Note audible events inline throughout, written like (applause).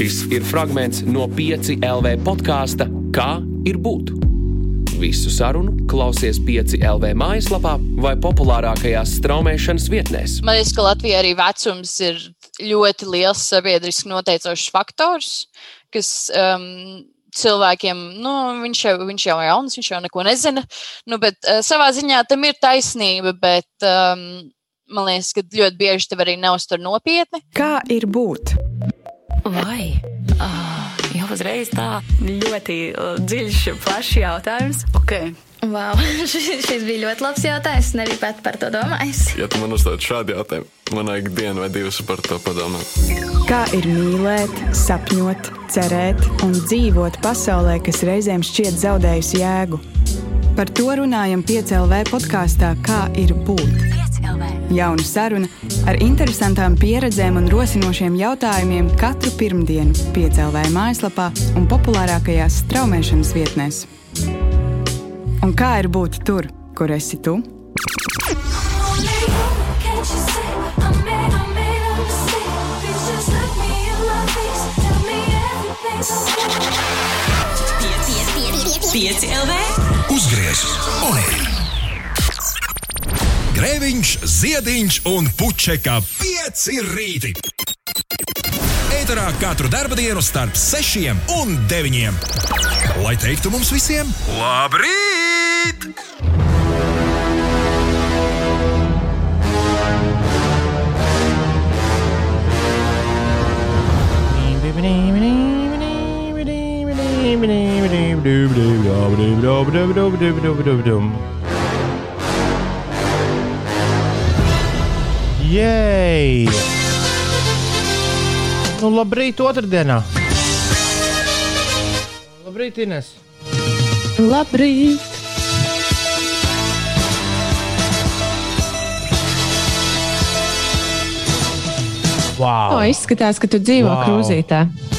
Šis ir fragments no 5 LV podkāsta Kā ir būt? Visu sarunu klausies 5 LV mājaslapā vai populārākajās straumēšanas vietnēs. Man liekas, ka Latvijā arī vecums ir ļoti liels sabiedriski noteicošs faktors, kas um, cilvēkiem, nu, viņš jau, viņš jau ir jauns, viņš jau neko nezina. Nu, bet uh, savā ziņā tam ir taisnība, bet um, man liekas, ka ļoti bieži tev arī neuztur nopietni. Kā ir būt? Vai? Ah, jau uzreiz tā ļoti uh, dziļš, plašs jautājums. Okay. Wow, (laughs) šis, šis bija ļoti labs jautājums. Es arī pat par to domāju. Ja tu man uzdod šādu jautājumu, man vajag dienu vai divas par to padomāt. Kā ir mīlēt, sapņot, cerēt un dzīvot pasaulē, kas reizēm šķiet zaudējusi jēgu? Par to runājam piecēlē podkāstā Kā ir būt. Jauna saruna ar interesantām pieredzēm un rosinošiem jautājumiem katru pirmdienu piecēlē mājaslapā un populārākajās straumēšanas vietnēs. Un kā ir būt tur, kur esi tu? Pieci LV un ir. Grēviņš, ziediņš un puķeka pieci rīti. Eterā katru dienu starp sešiem un deviņiem. Lai teiktu mums visiem, labrīt! Jēj! Nu, labrīt, otrdienā! Labrīt, Ines! Labrīt! Wow! O, izskatās, ka tu dzīvo wow. krūzītē.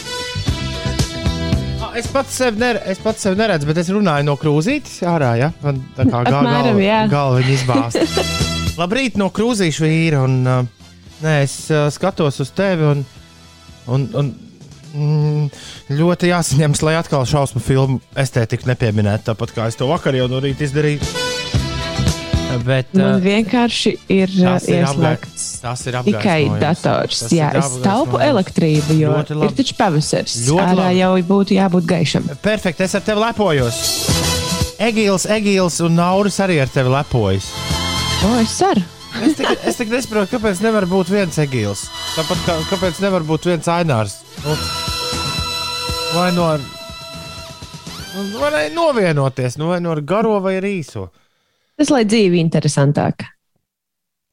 Es pats sev, ner es pats sev neredzu, bet es runāju no krūzītes ārā. Ja? Man tā kā gal Apmēram, jā. galva, izbāzta. (laughs) Labrīt, no krūzīšu vīra. Un, uh, nē, es uh, skatos uz tevi un, un, un mm, ļoti jāsaņems, lai atkal šausmu filmu estētiku nepieminētu. Tāpat kā es to vakar jau no rīta izdarīju. Bet, Man uh, vienkārši ir tas uh, ir ieslēgts tas ir tikai apgaismojums. dators. Tas Jā, ir es taupu elektrību, jo ir taču pavasaris. Ļoti Ārā labi. jau būtu jābūt gaišam. Perfekti, es ar tevi lepojos. Egīls, Egīls un Nauris arī ar tevi lepojas. O, es ceru. Es tik, es tik nesaprotu, kāpēc nevar būt viens Egīls. Tāpat kā kāpēc nevar būt viens Ainārs. Nu, vai no ar. nu, Vai novienoties, nu, vai no ar garo vai ar īso. Tas, lai dzīve interesantāka.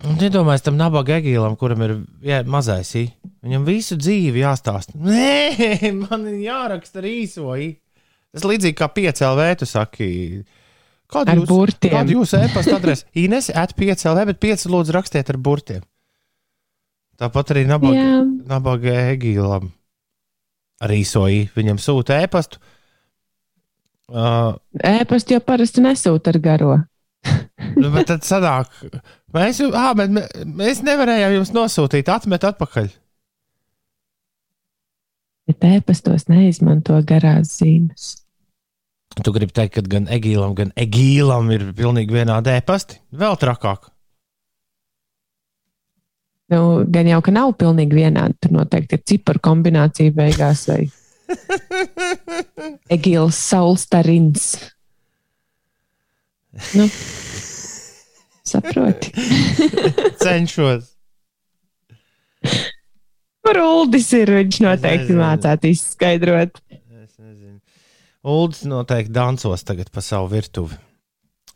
Un iedomājieties tam nabaga Egīlam, kuram ir jā, mazais īsi. Viņam visu dzīvi jāstāsta. Nē, (laughs) man ir jāraksta ar īso. i. Tas līdzīgi kā piecēlē, tu saki. Kādu Ar jūs, burtiem. kādu jūs e-pasta adresi? (laughs) Ines, at piecēlē, bet pieci lūdzu rakstiet ar burtiem. Tāpat arī nabaga, nabaga Egīlam. Ar īso i. Viņam sūta e-pastu. Uh, Ēpastu jau parasti nesūta ar garo. nu, bet tad sanāk, mēs, jau- ā, bet mē- mēs nevarējām jums nosūtīt, atmet atpakaļ. Bet ēpastos neizmanto garās zīmes. Tu gribi teikt, ka gan Egīlam, gan Egīlam ir pilnīgi vienādi ēpasti? Vēl trakāk. Nu, gan jau, ka nav pilnīgi vienādi. Tur noteikti ir ciparu kombinācija beigās vai (laughs) Egīls Saulstarins. Nu, saproti. (laughs) Cenšos. Kur Uldis ir? Viņš noteikti mācētu izskaidrot. Es nezinu. Uldis noteikti dansos tagad pa savu virtuvi.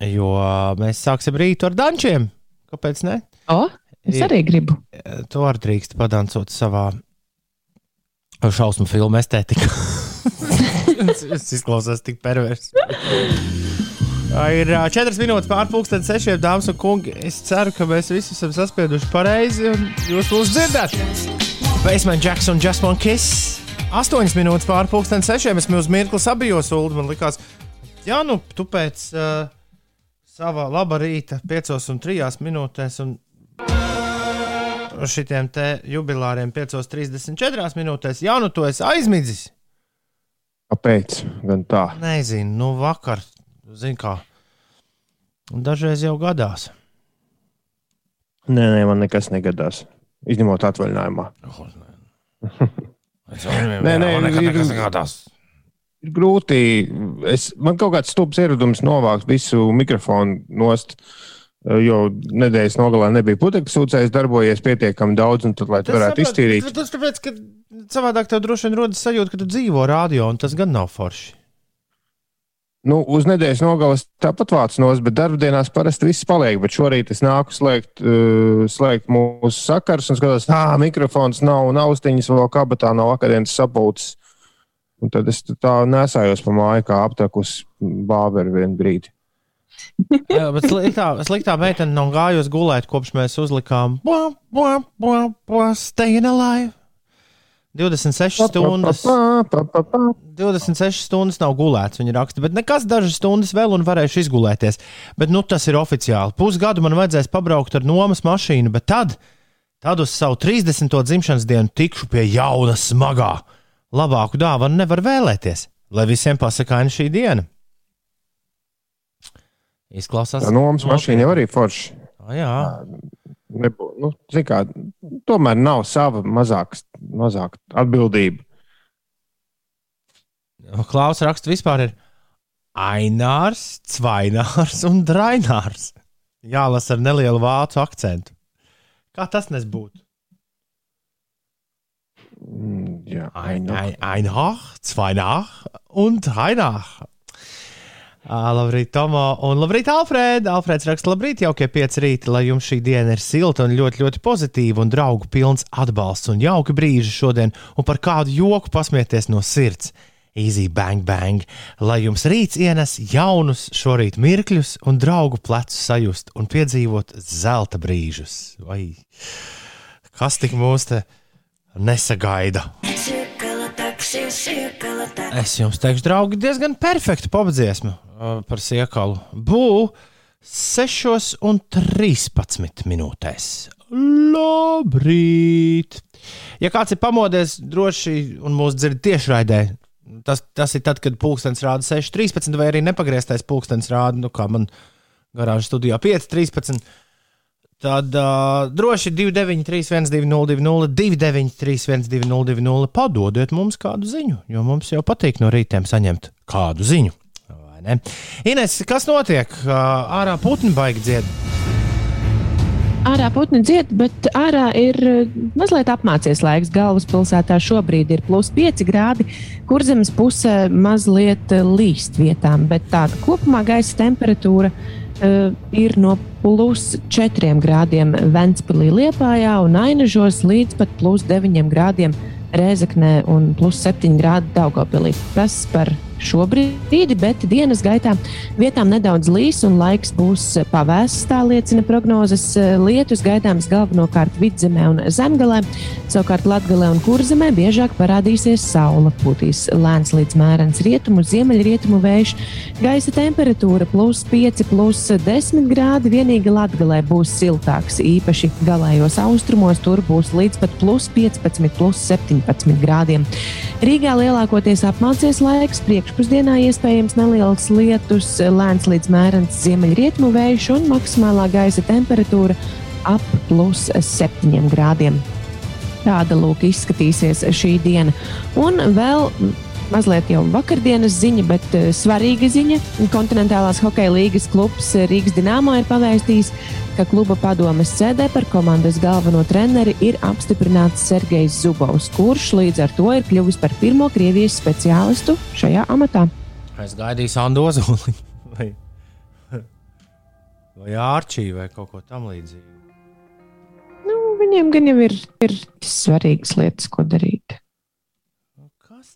Jo mēs sāksim rītu ar dančiem. Kāpēc ne? O, es arī gribu. Tu arī drīkst padancot savā šausmu filmu estētikā. (laughs) Tas izklausās tik pervers. Ir ā, četras minūtes pārpusdienas, sešiem dāmas un kungi. Es ceru, ka mēs visi esam saspieduši pareizi un jūs mūs dzirdat. Basement Jacks un Just One Kiss. Astoņas minūtes pārpusdienas, sešiem es uz mirkli sabijos, Ulu. Man likās, jā, nu, tu pēc uh, sava laba rīta, piecos un trijās minūtēs. Un šitiem te jubilāriem 5,34 minūtēs. Jā, nu tu esi aizmidzis. Kāpēc? Gan tā. Nezinu, nu vakar, zini kā. Dažreiz jau gadās. Nē, nē, man nekas negadās. Izņemot atvaļinājumā. (laughs) Nē, nē, ir- nekas negadās. Ir grūti. Es, man kaut kāds stulbs ieradums novākt visu mikrofonu nost. Jo nedēļas nogalē nebija putekļu sūcējs, darbojies pietiekami daudz, un tad, lai tu varētu iztīrīt. Tas tāpēc, ka savādāk tev droši vien rodas sajūta, ka tu dzīvo radio, un tas gan nav forši. Nu, uz nedēļas nogalas tāpat vāc nos, bet darbdienās parasti viss paliek. Bet šorīt es nāku slēgt, uh, slēgt mūsu sakars un skatos, ah, mikrofons nav, un austiņas vēl kabatā nav akadēmijas sapulces. Un tad es tā nesājos pa māju, kā aptakus bāberu vienu brīdi. (laughs) Jā, bet sliktā, sliktā meitene nav gājusi gulēt, kopš mēs uzlikām bua, bua, bua, bua, Staying alive. 26 stundas. 26 stundas nav gulēts, viņa raksta, bet nekas dažas stundas vēl un varēšu izgulēties. Bet nu, tas ir oficiāli. Pusgadu man vajadzēs pabraukt ar nomas mašīnu, bet tad, tad uz savu 30. dzimšanas dienu tikšu pie jauna smagā. Labāku dāvanu nevar vēlēties, lai visiem pasakaina šī diena. Izklausās. Tā nomas mašīna jau arī forša. Jā. Nebū, nu, kā, tomēr nav sava mazāk, mazāk atbildība. Klaus raksts vispār ir Ainārs, Cvainārs un Drainārs. Jālasa ar nelielu vācu akcentu. Kā tas nes būtu? Mm, Jā, Aināk, Cvaināk un Draināk. Uh, labrīt, Tomo, un labrīt, Alfrēda. Alfrēds raksta, labrīt, jaukie pieci rīti, lai jums šī diena ir silta un ļoti, ļoti pozitīva un draugu pilns atbalsts un jauki brīži šodien, un par kādu joku pasmieties no sirds. Easy bang bang, lai jums rīts ienes jaunus šorīt mirkļus un draugu plecu sajust un piedzīvot zelta brīžus. Vai kas tik mūs te nesagaida? Es jums teikšu, draugi, diezgan perfekta uh, par siekalu. Bū 6,13 minūtēs. Labrīt! Ja kāds ir pamodies, droši un mūs dzird tiešraidē, tas, tas ir tad, kad pulkstenis rāda 6,13 vai arī nepagrieztais pulkstenis rāda, nu kā man garāžas studijā 5,13. Tad uh, droši 293, 1202, 293, 1202, padodiet mums kādu ziņu, jo mums jau patīk no rītiem saņemt kādu ziņu. Ne? Ines, kas notiek? Ārā putni baigi dzied. Ārā putni dzied, bet ārā ir mazliet apmācies laiks. Galvaspilsētā šobrīd ir plus 5 grādi, kur zemes pusē mazliet līst vietām, bet tāda kopumā gaisa temperatūra uh, ir no plus 4 grādiem Ventspīlī, Liepājā un Ainažos līdz pat plus 9 grādiem Rēzaknē un plus 7 grādi Daugopilī. Tas par šo brīdi, bet dienas gaitā vietām nedaudz līs un laiks būs pavēsts, tā liecina prognozes. Lietus gaidāms galvenokārt vidzemē un zemgalē, savukārt latgalē un kurzemē biežāk parādīsies saula. Pūtīs lēns līdz mērens rietumu, ziemeļrietumu vējš, gaisa temperatūra plus 5, plus 10 grādi. Vienīgi latgalē būs siltāks, īpaši galējos austrumos, tur būs līdz pat plus 15, plus 17 grādiem. Rīgā lielākoties apmācies laiks, priekšpusdienā iespējams neliels lietus, lēns līdz mērens ziemeļrietumu vējš un maksimālā gaisa temperatūra ap plus 7 grādiem. Tāda lūk izskatīsies šī diena. Un vēl mazliet jau vakardienas ziņa, bet uh, svarīga ziņa. Kontinentālās hokeja līgas klubs Rīgas Dienāmo ir pavēstījis, ka kluba padomes sēdē par komandas galveno treneri ir apstiprināts Sergejs Zubovs, kurš līdz ar to ir kļuvis par pirmo Krievijas speciālistu šajā amatā. Es gaidīju Sandu Ozoliņu (laughs) vai, vai Ārčiju vai kaut ko tamlīdzīgu. Nu, viņiem gan jau ir, ir svarīgas lietas, ko darīt.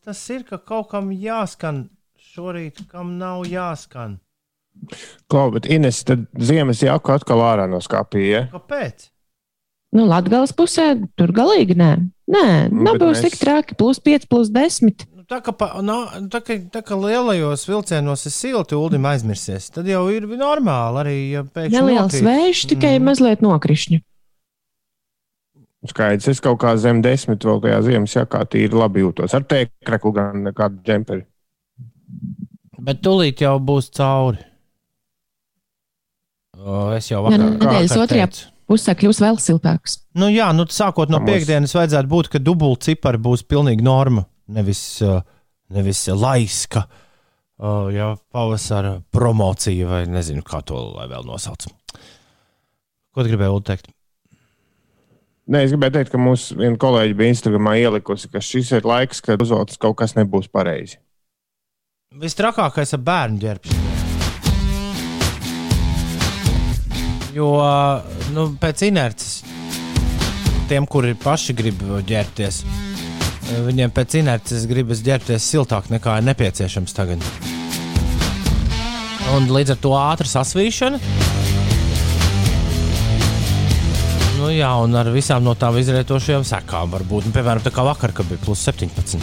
Tas ir, ka kaut kam jāskan šorīt, kam nav jāskan? Klau, bet Ines, tad ziemas jaku atkal ārā no skāpija. Ja? Kāpēc? Nu, Latvijas pusē tur galīgi nē. Nē, Nu, nav bet bijis mēs- tik traki. Plus 5, plus 10. Nu, tā, kā pa, nā, tā, kā, tā kā lielajos vilcienos ir silti, ULDIM aizmirsies, tad jau ir normāli arī, ja pēkšņi Neliels vējš, tikai mm. mazliet nokrišņi. Skaidrs, es kaut kā zem desmit vēl tajā ziemas jakā tīri labi jūtos. Ar tēkreklu gan nekādu džemperi. Bet tūlīt jau būs cauri. O, es jau vakar nedēļas vakar otrajā teicu. pusē kļūs vēl siltāks. Nu, jā, nu, sākot no piekdienas, vajadzētu būt, ka dubultcipari būs pilnīgi norma. Nevis, nevis laiska, jā, pavasara promocija, vai nezinu, kā to lai vēl nosauc. Ko tu gribēji Ulu, teikt? Nē, es gribēju teikt, ka mūsu viena kolēģi bija Instagramā ielikusi, ka šis ir laiks, kad uzvalks kaut kas nebūs pareizi. Vistrakākais ir bērnu ģērbšana. Jo nu, pēc inerces tiem, kuri paši grib ģērbties, viņiem pēc inerces gribas ģērbties siltāk nekā ir nepieciešams tagad. Un līdz ar to ātras asvīšana. Nu, jā, un ar visām no tām izrietošajām sekām var būt. Nu, piemēram, tā kā vakar, kad bija plus 17.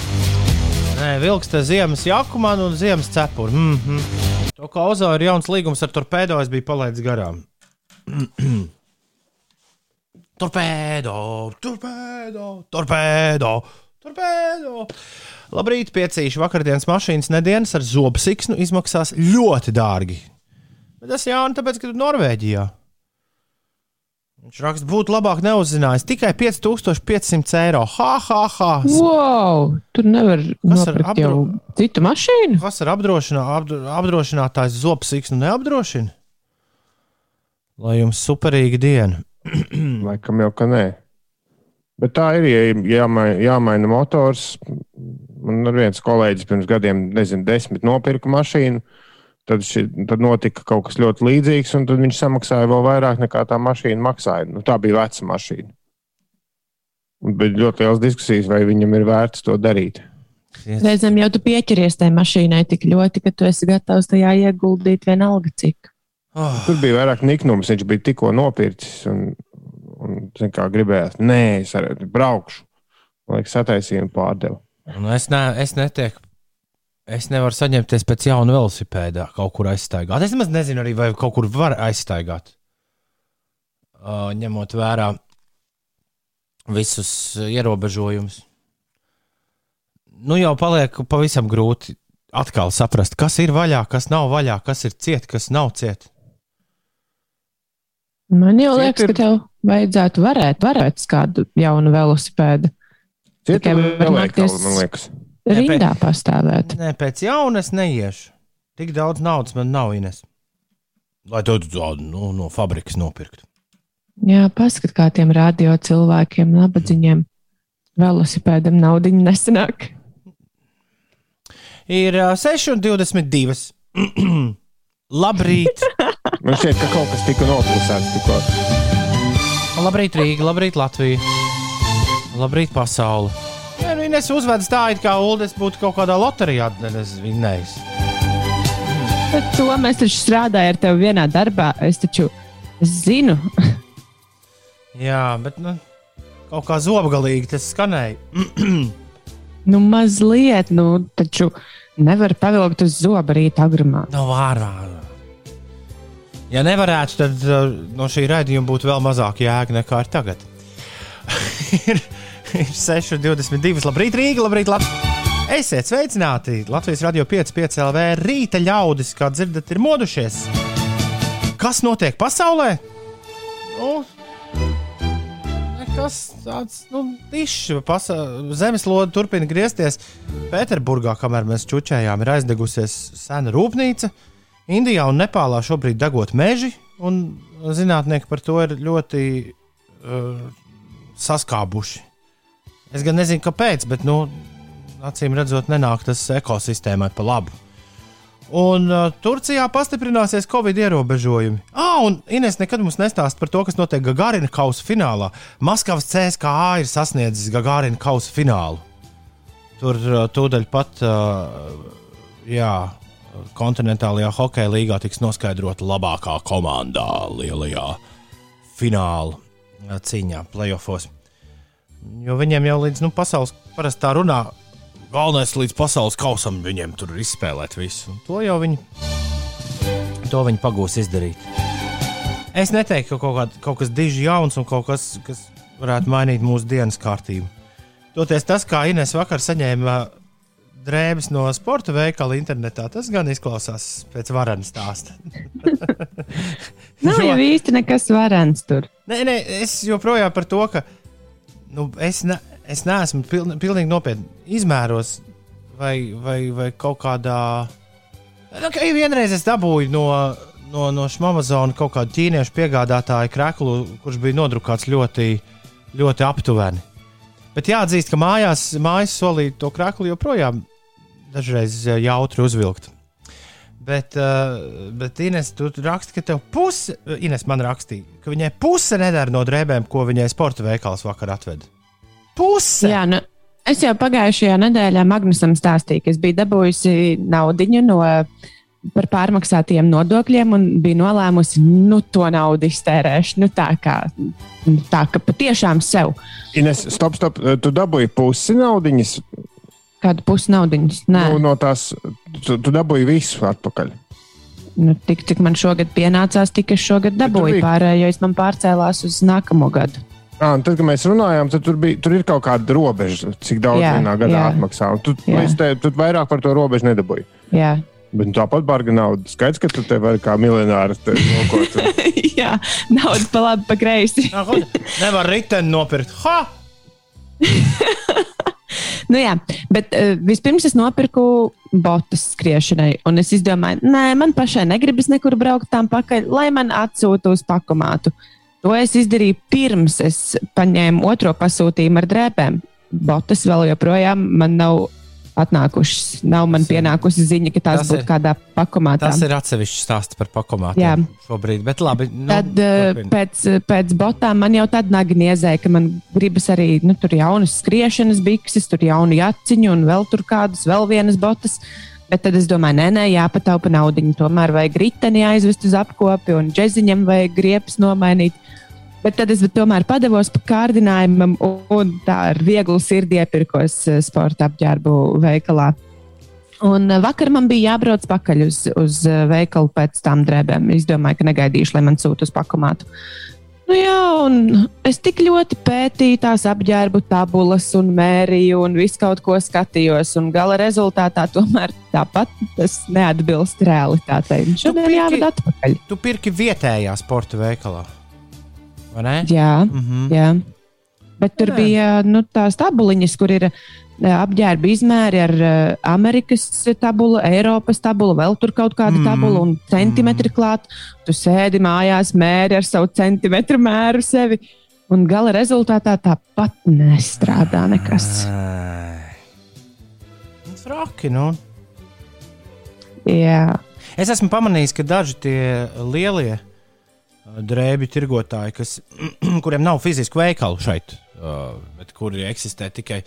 Nē, vilks te ziemas jaku man un ziemas cepuri. Mm -hmm. To kā Ozo ir jauns līgums ar torpēdo, es biju palaidis garām. (clears throat) torpēdo, torpēdo, torpēdo, torpēdo. Labrīt, piecīši vakardienas mašīnas nedēļas ar zobsiksnu izmaksās ļoti dārgi. Bet tas jau tāpēc, ka tu Norvēģijā. Viņš raksta, būtu labāk neuzzinājis. Tikai 5500 eiro. Ha, ha, ha! Wow, tur nevar jau apdro- citu mašīnu. Kas ar apdrošinā, apdro, apdrošinātājs zobsiksnu neapdrošina? Lai jums superīga diena. (clears throat) Laikam jau ka nē. Bet tā ir, ja jāmaina, jāmaina motors. Man ir viens kolēģis pirms gadiem, nezinu, desmit nopirka mašīnu. Tad, ši, tad notika kaut kas ļoti līdzīgs, un tad viņš samaksāja vēl vairāk nekā tā mašīna maksāja. Nu, tā bija veca mašīna. Un bija ļoti liels diskusijas, vai viņam ir vērts to darīt. Reizēm jau tu pieķeries tajā mašīnai tik ļoti, ka tu esi gatavs tajā ieguldīt vienalga cik. Oh, Tur bija vairāk niknums, viņš bija tikko nopircis. Un, un kā gribējās, nē, es arī braukšu. Man liekas, sataisījumu pārdevu. nu es, ne, es netieku. Es nevaru saņemties pēc jauna velosipēda, kaut kur aizstaigāt. Es nemaz nezinu, arī, vai kaut kur var aizstaigāt. Uh, ņemot vērā visus ierobežojumus. Nu, jau paliek pavisam grūti atkal saprast, kas ir vaļā, kas nav vaļā, kas ir ciet, kas nav ciet. Man jau Ciet liekas, ir- ka tev vajadzētu varēt, varēt kādu jaunu velosipēdu. Citu Tikai var nākties man liekas. Rindā pastāvēt. Nē, pēc jauna es neiešu. Tik daudz naudas man nav, Ines. Lai to tādu nu, no fabrikas nopirktu. Jā, paskat, kā tiem radio cilvēkiem, nabadzīgiem velosipēdam naudiņu nesanāk. Ir uh, (clears throat) 6,22. Labrīt! (laughs) Man šķiet, ka kaut kas tika noklusēts tikko. Labrīt, Rīga, labrīt, Latvija. Labrīt, pasaule. Jā, nu, es uzvedu tā, it kā Ulas būtu kaut kādā loterijā vinnējis. Bet to mēs taču strādājam ar tevi vienā darbā. Es taču zinu, (laughs) Jā, bet nu, kaut kā zobgalīgi tas skanēja. (clears throat) nu mazliet, nu taču nevar pavilkt uz zoba rīta agrumā. No vārā. Ja nevarētu, tad uh, no šī raidījuma būtu vēl mazāk jēga nekā ir tagad. (laughs) (laughs) ir, ir 6,22. Labrīt, Rīga, labrīt, Latvija. Esiet sveicināti! Latvijas radio 5,5 LV rīta ļaudis, kā dzirdat, ir modušies. Kas notiek pasaulē? Nu, nekas tāds nu. Pasa... Zemeslode turpina griezties. Pēterburgā, kamēr mēs čučējām, ir aizdegusies sena rūpnīca. Indijā un Nepālā šobrīd degot meži, un zinātnieki par to ir ļoti uh, saskābuši. Es gan nezinu, kāpēc, bet, nu, acīm redzot, nenāk tas ekosistēmai pa labu. Un uh, Turcijā pastiprināsies Covid ierobežojumi. Ah, un Ines nekad mums nestāsta par to, kas notiek Gagarina kausa finālā. Maskavas CSKA ir sasniedzis Gagarina kausa finālu. Tur uh, tūdaļ pat, uh, jā, kontinentālajā hokeja līgā tiks noskaidrota labākā komandā lielajā fināla uh, cīņā, playoffs. Jo viņiem jau līdz nu, pasaules parastā runā, galvenais līdz pasaules kausam viņiem tur ir izspēlēt visu. Un to jau viņi, to viņi pagūs izdarīt. Es neteiktu, ka kaut, kād, kaut kas diži jauns un kaut kas, kas varētu mainīt mūsu dienas kārtību. Toties tas, kā Ines vakar saņēma drēbes no sporta veikala internetā, tas gan izklausās pēc varena stāsta. Nav jau īsti nekas varens tur. Nē, nē, es joprojām par to, ka nu, es, ne, es neesmu piln, pilnīgi nopietni izmēros vai, vai, vai kaut kādā. Nu, ka vienreiz es dabūju no, no, no Amazona kaut kādu ķīniešu piegādātāju kreklu, kurš bija nodrukāts ļoti, ļoti aptuveni. Bet jāatzīst, ka mājās, mājas solīja to kreklu joprojām dažreiz eh, jautri uzvilkt. Bet, uh, bet Ines, tu raksti, ka tev puse, Ines man rakstīja, ka viņai puse nedara no drēbēm, ko viņai sporta veikals vakar atveda. Puse! Jā, nu, es jau pagājušajā nedēļā Magnusam stāstīju, ka es biju dabūjusi naudu no par pārmaksātiem nodokļiem un biju nolēmusi, nu, to naudu iztērēšu. Nu, tā kā, tā kā patiešām sev. Ines, stop, stop. Tu dabūji pusi naudiņas Kādu pusi naudiņas? Nē, Nu, no tās tu, tu dabūji visu atpakaļ. nu, tik cik man šogad pienācās, tik es šogad dabūju bija- pārējo, es man pārcēlās uz nākamo gadu. À, tad, kad mēs runājām, tad tur, bija, tur ir kaut kāda robeža, cik daudz Jā, vienā gadā jā. atmaksā. Un Tu, vairāk par to robežu nedabūji. Jā, Bet nu, tāpat barga nauda. Skaidrs, ka tu te vari kā miljonārs nokot. (laughs) Jā nauda pa labi, pa kreisi. Nevar riteni nopirkt. Ha! (laughs) Nu, jā, bet uh, vispirms es nopirku botus skriešanai, un es izdomāju, nē, man pašai negribas nekur braukt tām pakaļ, lai man atsūtu uz pakomātu. To es izdarīju pirms es paņēmu otro pasūtījumu ar drēbēm. Botas vēl joprojām man nav atnākušas. Nav man pienākusi ziņa, ka tās Tas būtu ir- kādā pakomātā. Tas ir atsevišķs stāsts par pakomātiem šobrīd. Bet labi, nu, Tad uh, turpini. pēc, pēc botām man jau tāda nagi niezēja, ka man gribas arī nu, tur jaunas skriešanas bikses, tur jaunu jaciņu un vēl tur kādas, vēl vienas botas. Bet tad es domāju, nē, nē, jāpataupa naudiņu. Tomēr vajag riteni aizvest uz apkopi un džeziņam vajag griepas nomainīt. Bet tad es tomēr padevos pa kārdinājumam un tā ar vieglu sirdi iepirkos eh, sporta apģērbu veikalā. Un eh, vakar man bija jābrauc pakaļ uz, uz eh, veikalu pēc tam drēbēm. Es domāju, ka negaidīšu, lai man sūta uz pakomātu. Nu jā, un es tik ļoti pētīju tās apģērbu tabulas un mērīju un visu kaut ko skatījos. Un gala rezultātā tomēr tāpat tas neatbilst realitātei. Šodien jāved atpakaļ. Tu pirki vietējā sporta veikalā. Jā, Mm -hmm. jā. Bet tur Jā. bija nu, tās tabuliņas, kur ir eh, apģērba izmēri ar eh, Amerikas tabulu, Eiropas tabulu, vēl tur kaut kāda Mm. tabula un centimetri klāt. Tu sēdi mājās, mēri ar savu centimetru mēru sevi. Un gala rezultātā tāpat nestrādā nekas. Traki, nu. Jā, Es esmu pamanījis, ka daži tie lielie uh, drēbju tirgotāji, kas, (clears throat) kuriem nav fizisku veikalu šeit, uh, bet kuri eksistē tikai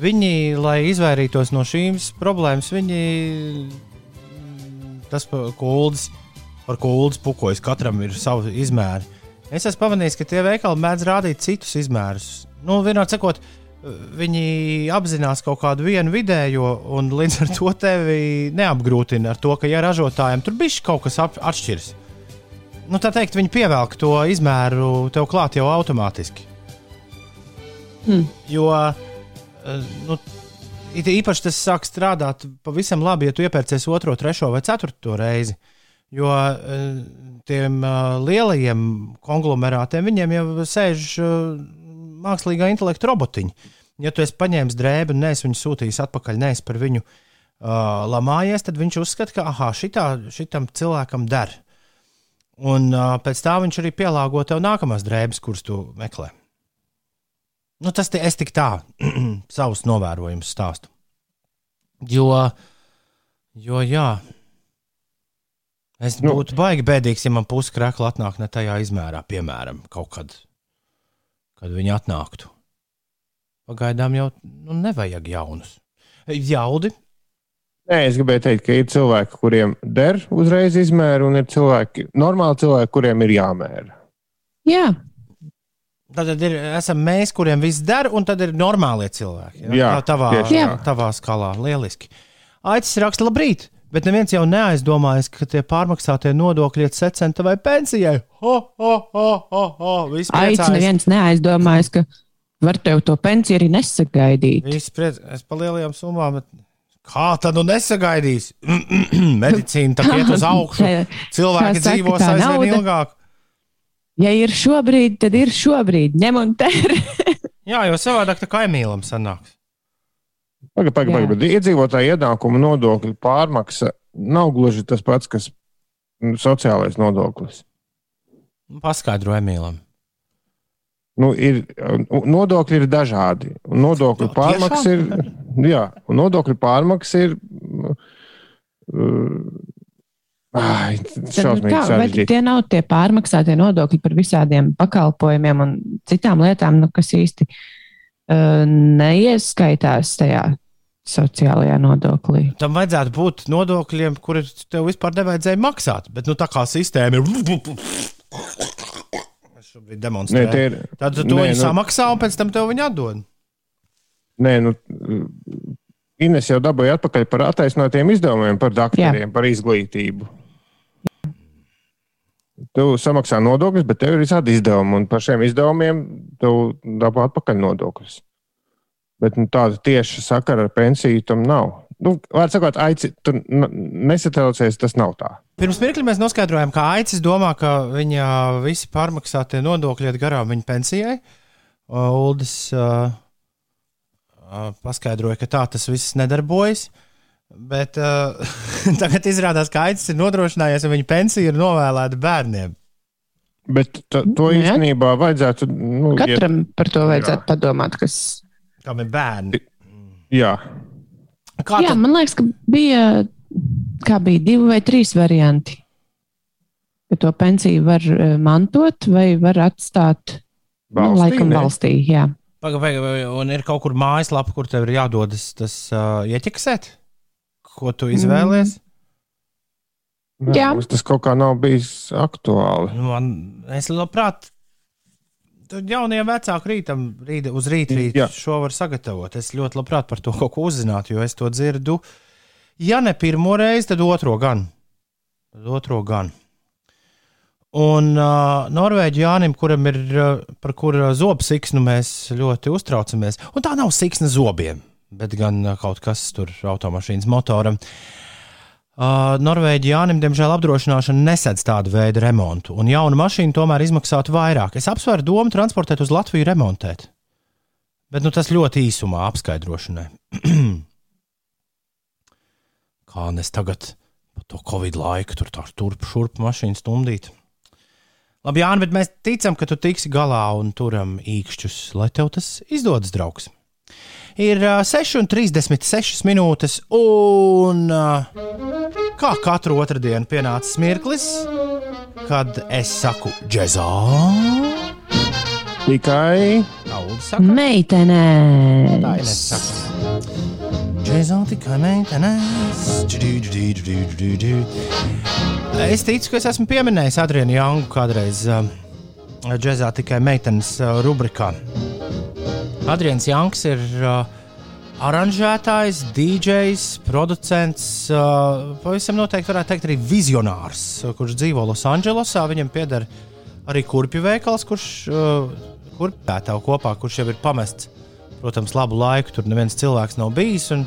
viņi, lai izvairītos no šīs problēmas, viņi tas, pa- ko Uldis, par ko Uldis pukojas, katram ir savi izmēri. Es esmu pamanījis, ka tie veikali mēdz rādīt citus izmērus. Nu, vienādi sakot, viņi apzinās kaut kādu vienu vidējo, un līdz ar to tevi neapgrūtina ar to, ka, ja ražotājiem tur bija kaut kas atšķirs, nu, tā teikt, viņi pievelk to izmēru tev klāt jau automātiski. Hmm. Jo eh, nu, īpaši tas sāk strādāt pavisam labi, ja tu iepērcies otro, trešo vai ceturto reizi. Jo eh, tiem eh, lielajiem konglomerātiem viņiem jau sēž mākslīgā intelekta robotiņi. Ja tu esi paņēmis drēbi un neesi viņu sūtījis atpakaļ, neesi par viņu uh, lamājies, tad viņš uzskata, ka aha, šitā, šitam cilvēkam der. Un uh, pēc tam viņš arī pielāgo tev nākamās drēbes, kuras tu meklē. Nu, tas te, es tik tā (clears throat) savus novērojumus stāstu. Jo, jo jā, es Nu. būtu baigi bēdīgs, ja man pusi krākla atnāk ne tajā izmērā, piemēram, kaut kad, kad viņi atnāktu. Pagaidām jau nu, nevajag jaunus. Jaudi, Nē, es gribēju teikt, ka ir cilvēki, kuriem der uzreiz izmēru, un ir cilvēki, normāli cilvēki, kuriem ir jāmēra. jā. Tad ir, esam mēs, kuriem viss der, un tad ir normālie cilvēki. Jā, tā tavā, tā. tavā skalā. Lieliski. Aicis raksta, labrīt! Bet neviens jau neaizdomājas, ka tie pārmaksātie nodokļi iet secenta vai pensijai. Ho, ho, ho, ho, ho. Visi Aici priecājas. neviens neaizdomājas, ka var tev to pensiju arī nesagaidīt. Visi priecājas par lielajām summām. Bet... Kā tad nu nesagaidīs? (clears throat) Medicīna tā iet uz augšu. (laughs) Cilvēki saka, dzīvos aizvien nauda- ilgāk. Ja ir šobrīd, tad ir šobrīd. Ņem un tēri. (laughs) Jā, jo savādāk tā kā emīlam sanāks. Pagaid, pagaid, Jā. pagaid, bet iedzīvotāja ienākuma nodokļu pārmaksa nav gluži tas pats, kas mm, sociālais nodoklis. Nu, Paskaidro emīlam. Nu, ir, nodokļi ir dažādi. un Nodokļu pārmaksa ir. (laughs) Jā, un nodokļu pārmaksa ir. Uh, ai, šausmīgi Kā, vai sarežģīti. tie nav tie pārmaksātie nodokļi par visādiem pakalpojumiem un citām lietām, nu, kas īsti uh, neieskaitās tajā sociālajā nodoklī? Tam vajadzētu būt nodokļiem, kurus tev vispār nevajadzēja maksāt. Bet nu, tā kā sistēma ir. (laughs) Es šobrīd Nē, demonstrēju. tie ir. Tad tu nē, to viņi nu- samaksā un pēc tam tev viņi atdod. Nē, nu, Ines jau dabūja atpakaļ par attaisnotiem izdevumiem, par doktoriem, par izglītību. Tu samaksā nodokļus, bet tev ir visādi izdevumi, un par šiem izdevumiem tu dabū atpakaļ nodokļus. Bet nu, tāda tieša sakara ar pensiju tam nav. Nu, Vārds sakot, aici, tu n- nesatraucies, tas nav tā. Pirms mirkli mēs noskaidrojām, ka Aicis domā, ka viņa visi pārmaksātie nodokļi iet garām viņa pensijai. Uldis uh, paskaidroja, ka tā tas viss nedarbojas. Bet uh, (laughs) tagad izrādās, ka Aicis ir nodrošinājies, ka viņa pensija ir novēlēta bērniem. Bet ta, to Nu, jā. īstenībā vajadzētu. Nu, Katram par to vajadzētu Jā. padomāt. Kas... Kam ir bērni? Jā, Kā Jā, tad, man liekas, ka bija, kā bija divi vai trīs varianti. Ka to pensiju var eh, mantot vai var atstāt nu, Valstī, laikam ne? valstī. Jā. Paga, paga, un ir kaut kur mājaslapa, kur tev ir jādodas tas uh, ieķeksēt? Ko tu izvēlies? Nē, Jā. mums tas kaut kā nav bijis aktuāli. Nu, Man, es labprāt, tad jauniem vecāku rītam, rīta, uz rītdienas Jā. šo var sagatavot. Es ļoti labprāt par to kaut ko uzzinātu, jo es to dzirdu. Ja ne pirmo reizi, tad otro gan. Tad otro gan. Un uh, Norvēģi Jānim, kuram ir uh, par kura zobu siksnu mēs ļoti uztraucamies, un tā nav siksna zobiem, bet gan uh, kaut kas tur automašīnas motoram. Uh, Norvēģi Jānim, diemžēl, apdrošināšana nesedz tādu veidu remontu, un jauna mašīna tomēr izmaksātu vairāk. Es apsveru domu transportēt uz Latviju remontēt. Bet nu, tas ļoti īsumā apskaidrošanai. (clears throat) Kā nes tagad pa to Covid laiku tur tā turp šurp mašīnu stumdīt. Labi, Jānis, bet mēs ticam, ka tu tiksi galā un turam īkšķus, lai tev tas izdodas, draugs. Ir uh, 6,36 minūtes, un kā katru otrdienu pienācis mirklis, kad es saku džēzā. Tikai Meitenē. tā ir nesaka. Džēzā tikai meitenes. Es ticu, ka es esmu pieminējis Adrianu Jangu kādreiz uh, džēzā tikai meitenes uh, rubrikā. Adrians Janks ir uh, aranžētājs, DJs, producents, uh, pavisam noteikti varētu teikt arī vizionārs, kurš dzīvo Losandželosā. Viņam pieder arī kurpju veikals, kurš uh, kurpētāju kopā, kurš jau ir pamests. Protams, labu laiku tur neviens cilvēks nav bijis. Un,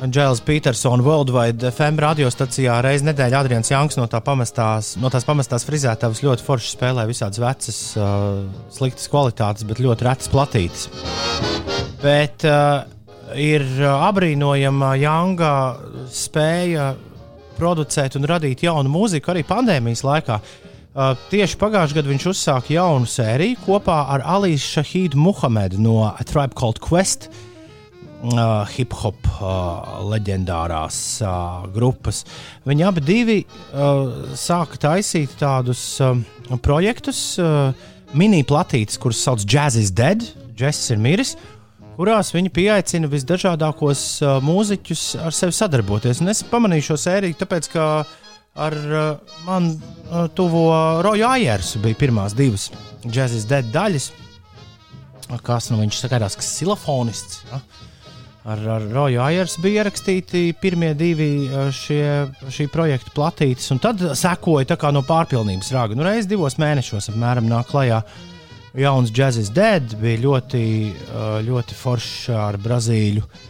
Džēls Petersons Worldwide FM radiostacijā reizē nedēļā Adrians Janks no, tā pamestās, no tās pamestās frizētavas ļoti forši spēlē visādas vecas, uh, sliktas kvalitātes, bet ļoti retas platītes. Bet uh, ir apbrīnojama Janga spēja producēt un radīt jaunu mūziku arī pandēmijas laikā. Uh, tieši pagājušajā gadā viņš uzsāka jaunu sēriju kopā ar Alīsu Šahīdu Muhamedu no A Tribe Called Quest. Uh, hip hop uh, leģendārās uh, grupas. Viņi abi divi uh, sāka taisīt tādus uh, projektus, uh, mini platītes, kuras sauc Jazz is Dead, Jazz ir miris, kurās viņi pieaicina visdažādākos uh, mūziķus ar sevi sadarboties. Un es pamanīju šo sēriju, tāpēc, ka ar uh, man uh, tuvo Roju Ajersu bija pirmās divas is Dead daļas. Kas nu viņš skatās, kas ir silafonists. Ja? ar, ar Roju Ayers bija ierakstīti pirmie divi šie, šī projekta platītes, un tad sekoja no pārpilnības rāga. Nu, reiz divos mēnešos apmēram nāk klajā jauns Jazzis Dead, bija ļoti, ļoti foršs ar Brazīļu uh,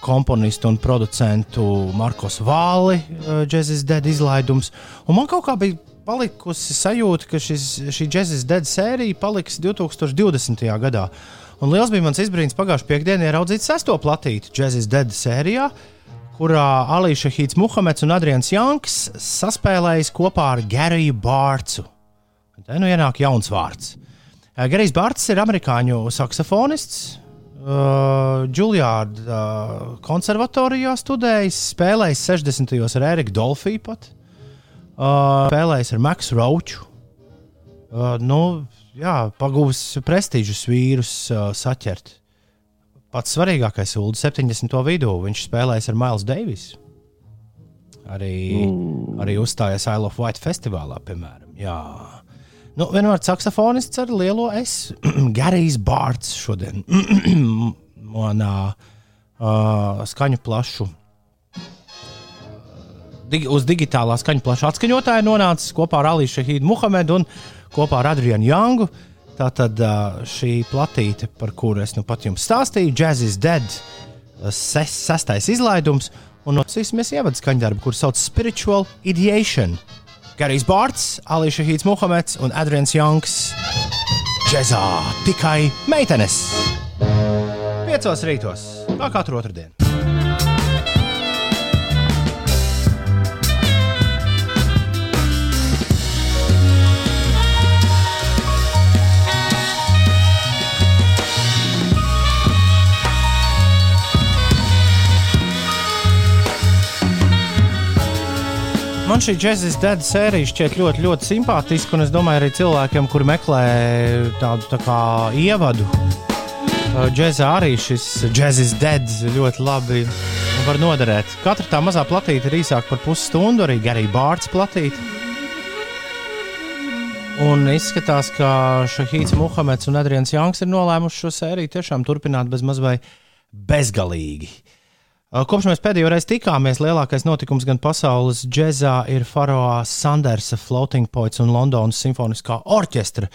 komponistu un producentu Markos Vāli, Jazzis Dead izlaidums. Un man kaut kā bija palikusi sajūta, ka šis, šī Jazzis Dead sērija paliks 2020. gadā. Un liels bija mans izbrīns pagājušajā piekdienā ieraudzīt sesto platīti Jazzis Dead sērijā, kurā Alīša Hīts Muhameds un Adrians Janks saspēlējas kopā ar Gariju Bārcu. Te nu ienāk jauns vārds. Garijs Bārts ir amerikāņu saksofonists. Uh, Juilliard uh, konservatorijā studējis, spēlējis 60. gados ar Eriku Dolfiju pat. Uh, spēlējis ar Maksu Rauču. Uh, nu, jā, pagūs prestižus vīrus uh, saķert. Pats svarīgākais - ULD 70. vidū. Viņš spēlēs ar Miles Davis. Arī, mm. arī uzstājas Isle of White festivālā, piemēram. Jā. Nu, vienmēr saksofonists ar lielo S. (clears throat) Garijs Bārts šodien (clears throat) manā uh, skaņu plašu. Dig, uz digitālā skaņu plaša atskaņotāja nonācis kopā ar Alīšu Hīdu Muhamedu un kopā ar Adrianu Jangu. Tātad šī platīte, par kuru es nu pat jums stāstīju, Jazz is Dead, ses, sestais izlaidums, un nosīsimies ievadu skaņdarbu, kur sauc Spiritual Ideation. Garijs Bārts, Alīša Hīds Muhameds un Adrians Janks. Džezā tikai meitenes! Piecos rītos, kā katru otrdienu. Man šī Jēzus Dead sērija šķiet ļoti, ļoti simpātiska, un es domāju, arī cilvēkiem, kuri meklē tādu tā kā ievadu. Džēzā arī šis Jēzus Dead ļoti labi var noderēt. Katra tā mazā platīte ir īsāka par pusstundu, arī Garija Bārts platīte. Un izskatās, ka Šahīts Muhameds un Adrians Janks ir nolēmuši šo sēriju tiešām turpināt bez mazliet bezgalīgi. Kopš mēs pēdējo reizi tikāmies, lielākais notikums gan pasaules džēzā ir Faraona Sandersa Floating Points un Londonas Simfoniskā orķestra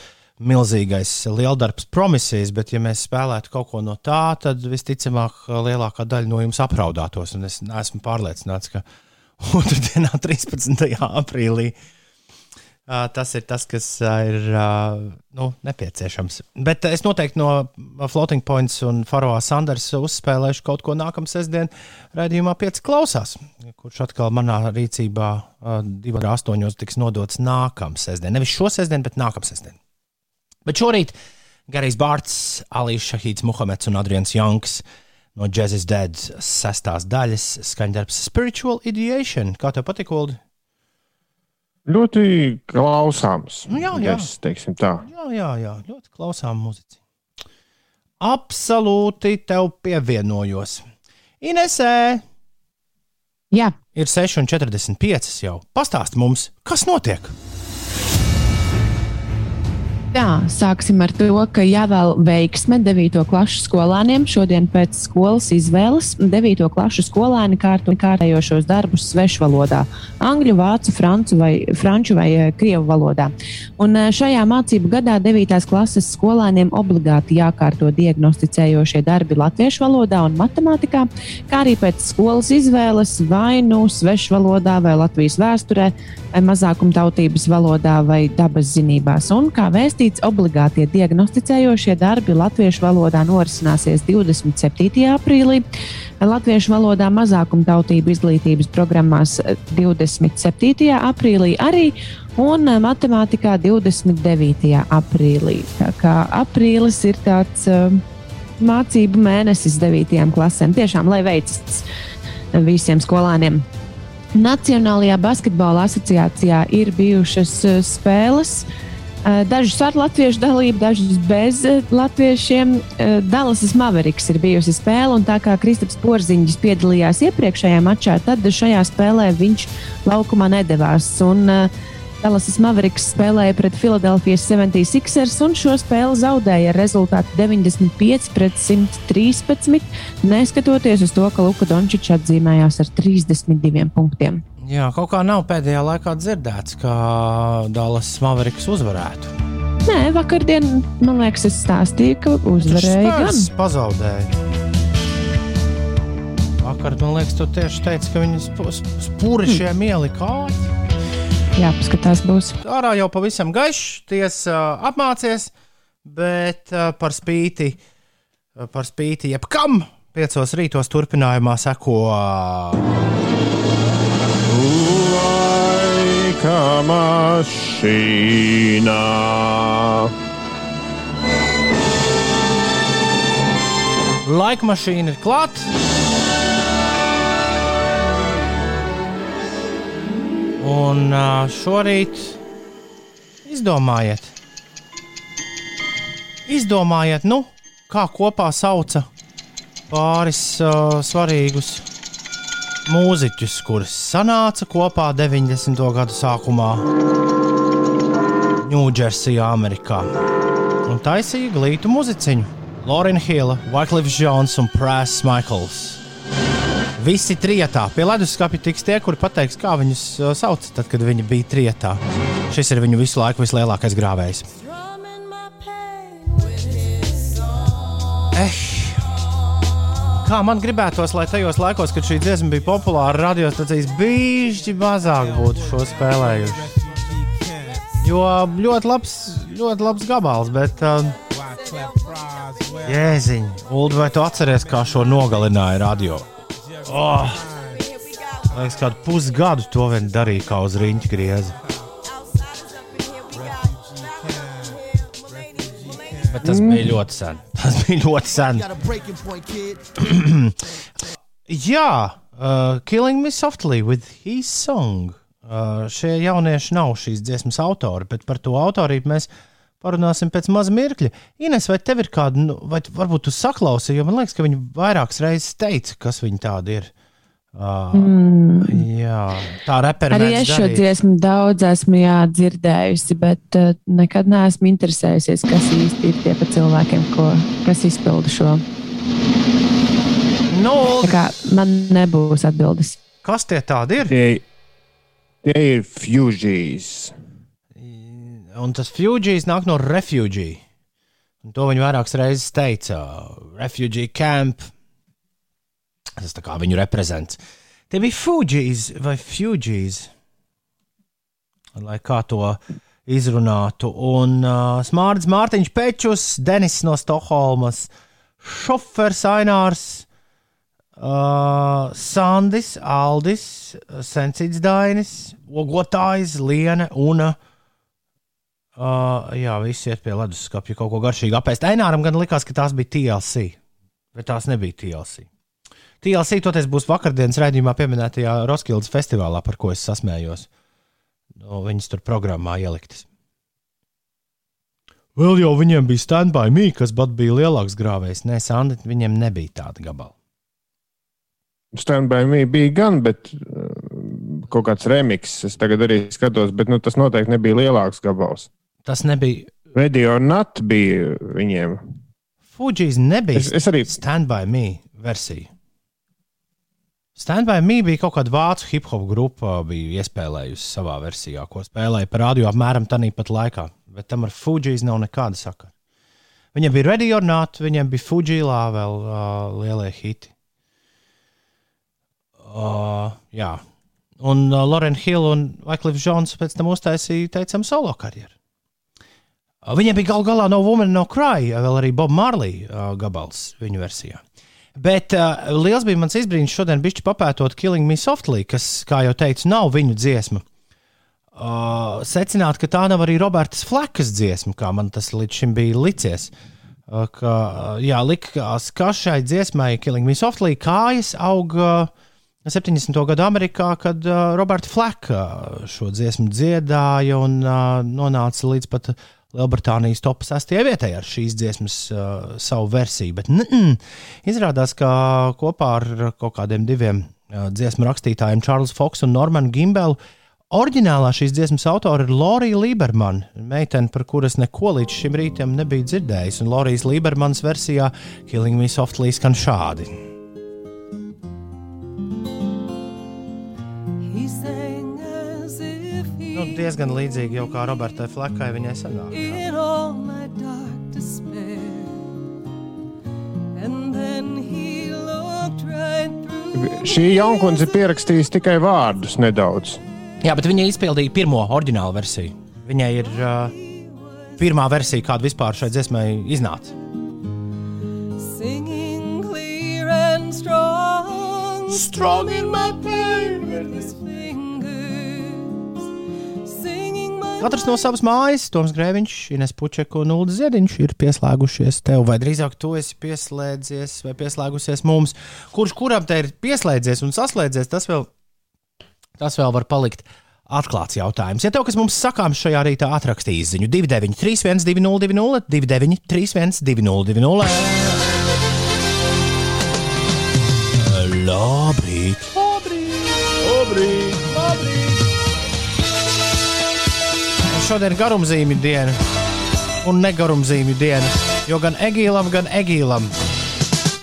milzīgais lieldarbs promisijas, bet, ja mēs spēlētu kaut ko no tā, tad visticamāk lielākā daļa no jums apraudātos. Un es esmu pārliecināts, ka (laughs) otrdienā, 13. aprīlī, Tas ir tas, kas ir nu, nepieciešams. Bet es noteikti no Floating Points un Faroā Sanders uzspēlēšu kaut ko nākamā sestdienā, raidījumā 5 klausās, kurš atkal manā rīcībā 2.8. tiks nodots nākamā sestdiena. Nevis šo sestdienu, bet nākamā sestdiena. Bet šorīt Garijs Bārts, Alīs Šahīds, Muhameds un Adrians Janks no Jazz's Dead sestās daļas skaņdarbs Spiritual Ideation. Kā tev patīk, Ulu? Ļoti klausāms. Nu, jā, jā. Es teiksim tā. Jā, jā, jā. ļoti klausām muzici. Absolūti tev pievienojos. Inesē! Jā. Ir 6,45 jau. Pastāst mums, kas notiek! Tā, sāksim ar to, ka jāvēl veiksme 9. klases skolāniem. Šodien pēc skolas izvēles 9. klases skolēni kārto kārtējošos darbus svešvalodā - angļu, vācu, franču vai, franču vai eh, krievu valodā. Un eh, šajā mācību gadā 9. klases skolēniem obligāti jākārto diagnosticējošie darbi latviešu valodā un matemātikā, kā arī pēc skolas izvēles vai nu svešvalodā vai Latvijas vēsturē vai mazākumtautības valodā vai dabas zinībās. Un, kā vēstīts, obligātie diagnosticējošie darbi latviešu valodā norisināsies 27. aprīlī, latviešu valodā mazākumtautību izglītības programmās 27. aprīlī arī un matemātikā 29. aprīlī. Tā kā aprīlis ir tāds uh, mācību mēnesis 9. klasēm. Tiešām, lai veicas visiem skolāniem. Nacionālajā basketbola asociācijā ir bijušas uh, spēles. Uh, dažas ar latviešu dalību, dažas bez uh, latviešiem. Dallasas Maveriks ir bijusi spēle, un tā kā Kristaps Porziņš piedalījās iepriekšējā mačā, tad šajā spēlē viņš laukumā nedavās. Un, Dallas Mavericks spēlēja pret Philadelphia 76ers un šo spēli zaudēja ar rezultātu 95 pret 113, neskatoties uz to, ka Luka Dončičs atzīmējās ar 32 punktiem. Jā, kaut kā nav pēdējā laikā dzirdēts, ka Dallas Mavericks uzvarētu. Nē, vakardien, man liekas, es stāstīju, ka uzvarēja gan. Pazaudēja. Vakar, man liekas, tu tieši teici, ka viņi spūrišiem ielika āķi. Jā, paskatās, būs. Ārā jau pavisam gaišs, tiesa apmācies, bet par spīti, par spīti jebkam, piecos rītos turpinājumā seko. Laika mašīnā. Laika mašīna ir klāta. Un šorīt izdomājiet, izdomājiet nu, kā kopā sauca pāris uh, svarīgus mūziķus, kurus sanāca kopā 90. gadu sākumā Ņūdžersijā, Amerikā. Un taisīja glītu muziciņu Lorena Hilla, Wycliffe Jones un Press Michaels. Visi trijotā. Pie leduskapja tiks tie, kuri pateiks, kā viņus uh, sauc, tad, kad viņi bija trijotā. Šis ir viņu visu laiku vislielākais grāvējs. Eh. Kā man gribētos, lai tajos laikos, kad šī dziesma bija populāra, radiostacijas bija mazāk būtu šo spēlējuši. Jo ļoti labs, ļoti labs gabals, bet. Uh, Jēziņ, Ulu, vai tu atceries, kā šo nogalināja radio? Oh. Liekas, kādu pusgadu to vien darīja kā uz rīņķa grieza. (laughs) tas bija ļoti sen. Tas bija ļoti sen. Jā, uh, Killing Me Softly with His Song. Uh, šie jaunieši nav šīs dziesmas autori, bet par to autorību mēs parunāsim pēc maza mirkļa. Ines, vai tev ir kāda, nu, vai varbūt tu saklausīji, jo man liekas, ka viņi vairākas reizes teica, kas viņi tādi ir. Uh, mm. Jā, tā repere arī es šo dziesmu daudz esmu jā, dzirdējusi, bet uh, nekad neesmu interesējusies, kas īsti ir tie pa cilvēkiem, ko, kas izpilda šo. No, tā kā man nebūs atbildes. Kas tie tādi ir? Tie, tie ir fugees. Un tas fugees nāk no refugee. Un to viņi vairākas reizes teica. Refugee camp, Tas tā kā viņu reprezentē. Tie bija Fujis vai Fujis, lai kā to izrunātu. Un uh, Smārds Mārtiņš Pečus, Denis no Stokholmas, šofers Ainārs, uh, Sandis, Aldis, Sensīts Dainis, Ogotājs, Liene un. Uh, jā, visi iet pie leduskapja kaut ko garšīgu apēst. Aināram gan likās, ka tās bija TLC, bet tās nebija TLC. TLC toties būs vakardienas raidījumā pieminētajā Roskildes festivālā, par ko es sasmējos. No, viņas tur programmā ieliktas. Vēl jau viņiem bija standby me, kas bija lielāks grāvējs. Nē, Sandi, viņiem nebija tāda gabala. Standby me bija gan, bet uh, kaut kāds remix. Es tagad arī skatos, bet nu, tas noteikti nebija lielāks gabals. Tas nebija. Ready or not bija viņiem. Fujis nebija. Es, es arī. Standby me versija. Standby Me bija kaut kāda vācu hip hop grupa, bija iespēlējusi savā versijā, ko spēlēja par radio apmēram tādā pat laikā. Bet tam ar Fujijas nav nekāda sakara. Viņam bija Ready or Not, viņam bija Fujilā vēl uh, lielie hiti. Uh, jā, un uh, Lorena Hill un Wycliffe Jones pēc tam uztaisīja, teicam, solo karjeru. Uh, viņam bija gal galā no Woman No Cry, vēl arī Bob Marley uh, gabals viņu versijā. Bet uh, liels bija mans izbrīns šodien, bišķi papētot Killing Me Softly, kas, kā jau teicu, nav viņu dziesma. Uh, secināt, ka tā nav arī Robertas Flekas dziesma, kā man tas līdz šim bija licies. Uh, ka, jā, likās, ka šai dziesmai, Killing Me Softly, kājas aug uh, 70. gadu Amerikā, kad uh, Roberta Fleka šo dziesmu dziedāja un uh, nonāca līdz pat Lielbritānijas top 6. vietai ar šīs dziesmas uh, savu versiju. Bet n -n, izrādās, ka kopā ar kaut kādiem diviem uh, dziesmu rakstītājiem, Čārlis Foks un Normanu Gimbelu, Oriģinālā šīs dziesmas autora ir Lorija Libermana, meitene, par kuras neko līdz šim rītam nebija dzirdējis. Un Lorijas Libermanas versijā Killing Me Softly skan šādi. Diezgan līdzīgi jau kā Robertai Flekai viņai sanāk. in all my dark despair. And then he looked right through Šī jaunkundze pierakstījusi tikai vārdus nedaudz. Jā, bet viņa izpildīja pirmo oriģinālu versiju. Viņai ir uh, pirmā versija, kāda vispār šai dziesmai iznāca. strong. Strong in my pain. with his fingers. Katrs no savas mājas, Toms Grēviņš, Ines Pučeka un Ulrichs Ziedņš ir pieslēgušies tev, vai drīzāk tu esi pieslēdzies vai pieslēgusies mums. Kurš kuram te ir pieslēdzies un saslēdzies, tas vēl, tas vēl var palikt atklāts jautājums. Ja tev kas mums sakāms šajā rītā, atrakstīs ziņu 293, 202, 293, 202. Labrīt! Labrīt! Labrīt! Labrīt! Šodien ir garumzīmju diena un negarumzīmju diena. Jo gan Egīlam, gan Egīlam,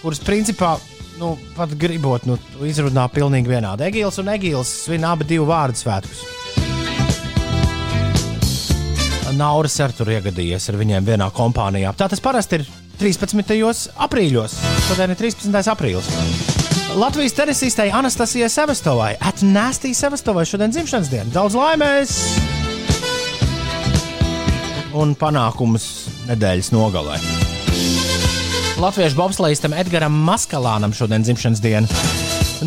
kuras principā nu, pat gribot, nu, izrunā pilnīgi vienādi. Egīls un Egīls svin abi divu vārdu svētkus. Nauris ar tur iegadījies ar viņiem vienā kompānijā. Tā tas parasti ir 13. aprīļos. Šodien ir 13. aprīlis. Latvijas tenisistei Anastasijai Sevastovai, Atnāstī Sevastovai šodien dzimšanas diena. Daudz laimēs! Un panākumus nedēļas nogalē. Latviešu bobslēgstam Edgars Maskalānam šodien dzimšanas diena.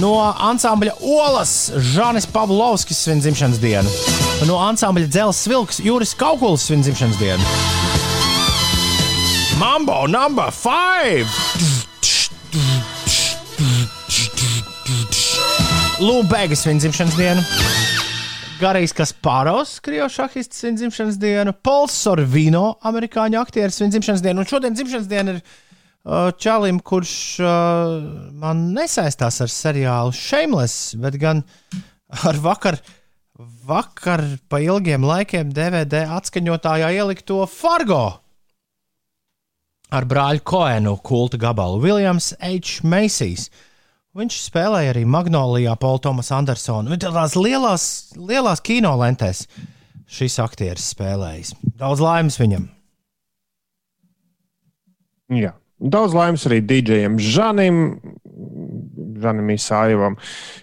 No ansambļa Olas Žanis Pavlovskis svin dzimšanas dienu. No ansambļa Dzels Vilks Juris Kaukulis svin dzimšanas dienu. Mambo number five! Lūbēgas svin dzimšanas dienu. Garijs Kasparovs, krievu šahists, svin dzimšanas dienu. Pols Sorvino, amerikāņu aktieris, svin dzimšanas dienu. Un šodien dzimšanas diena ir uh, Čalim, kurš uh, man nesaistās ar seriālu Shameless, bet gan ar vakar, vakar pa ilgiem laikiem DVD atskaņotājā ielikto Fargo ar brāļu Koenu kulta gabalu Williams H. Macy's. Viņš spēlēja arī Magnolijā, Paul Thomas Andersonu. Viņš tādās lielās, lielās kinolentēs šis aktieris spēlējis. Daudz laimes viņam. Jā. Daudz laimes arī DJam Žanim, Žanim Isājevam.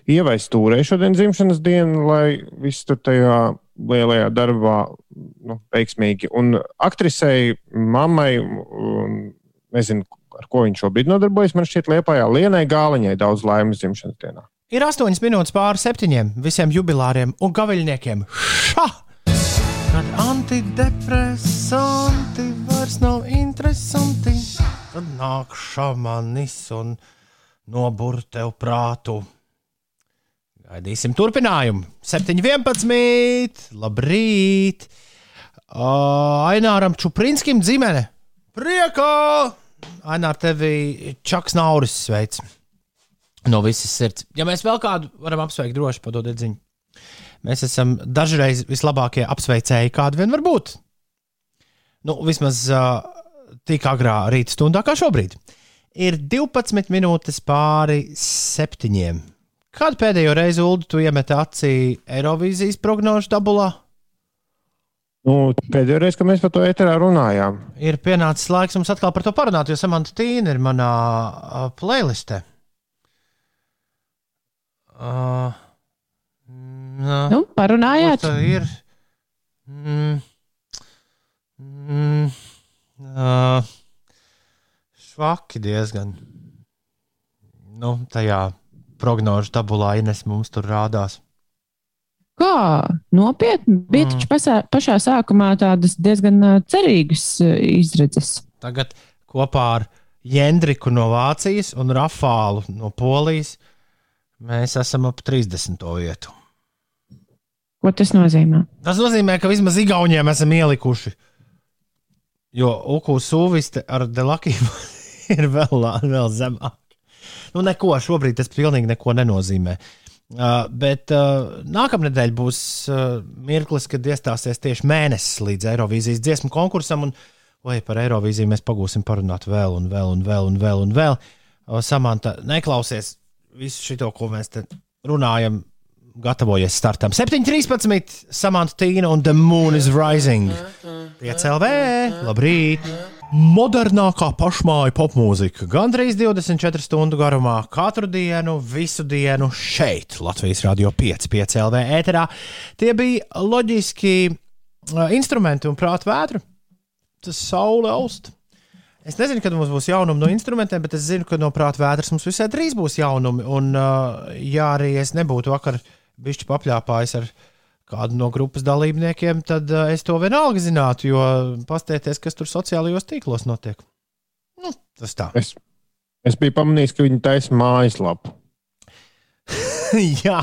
Ievai stūrē šodien dzimšanas dienu, lai viss tur tajā lielajā darbā nu, veiksmīgi. Un aktrisei, mammai, un, nezinu, ar ko viņš šobrīd nodarbojas, man šķiet, Liepājā Lienai Gāliņai daudz laimes dzimšanas dienā. Ir astoņas minūtes pāri septiņiem visiem jubilāriem un gaviļniekiem. Ša! Kad antidepresanti vairs nav interesanti, tad nāk šamanis un nobur tev prātu. Gaidīsim turpinājumu. 7.11. Labrīt! Uh, Aināram Čuprinskim dzimene! Priekā! Ainār, tevi Čaks Nauris sveic no visas sirds. Ja mēs vēl kādu varam apsveikt, droši padodiet ziņu. Mēs esam dažreiz vislabākie apsveicēji, kādi vien var būt. Nu, vismaz uh, tik agrā rīta stundā kā šobrīd. Ir 12 minūtes pāri septiņiem. Kādu pēdējo reizi, Ulu, tu iemeti acī Eirovīzijas prognožu tabulā? Nu, pēdējo reizi, kad mēs par to ēterā runājām, Ir pienācis laiks mums atkal par to parunāt, jo Samanta Tīna ir manā playlistē. Uh, nā, Nu, parunājāt? tā ir. Mm, mm, uh, švaki diezgan. Nu, tajā prognožu tabulā Ines mums tur rādās. Kā nopietni? Bija Mm. pašā, pašā sākumā tādas diezgan cerīgas izredzes. Tagad kopā ar Jendriku no Vācijas un Rafālu no Polijas mēs esam ap 30. vietu. Ko tas nozīmē? Tas nozīmē, ka vismaz Igaunijam esam ielikuši. Jo Uku sūviste ar Delakiju (laughs) ir vēl, vēl zemāk. Nu, neko šobrīd tas pilnīgi neko nenozīmē. Uh, bet uh, nākamā nedēļa būs uh, mirklis, kad iestāsies tieši mēnesis līdz Eirovīzijas dziesmu konkursam. Un, vai par Eirovīziju mēs pagūsim parunāt vēl un vēl un vēl un vēl. Un vēl. Uh, Samanta, neklausies visu šo, ko mēs te runājam. Gatavojies startam. 7.13. Samanta Tīna un The Moon is Rising. 5LV, labrīt! Modernākā pašmāju popmūzika. Gandrīz 24 stundu garumā, katru dienu, visu dienu šeit, Latvijas Rādio 5, 5 LV ēterā. Tie bija loģiski instrumenti un prāta vētra. Tas saule aust. Es nezinu, kad mums būs jaunumi no instrumentiem, bet es zinu, ka no prāta vētras mums visai drīz būs jaunumi. Un, ja arī es nebūtu vakar bišķi papļāpājis ar kādu no grupas dalībniekiem, tad uh, es to vienalga zinātu, jo pastieties, kas tur sociālajos tīklos notiek. Nu, tas tā. Es, es biju pamanījis, ka viņi taisa mājaslapu. (laughs) Jā,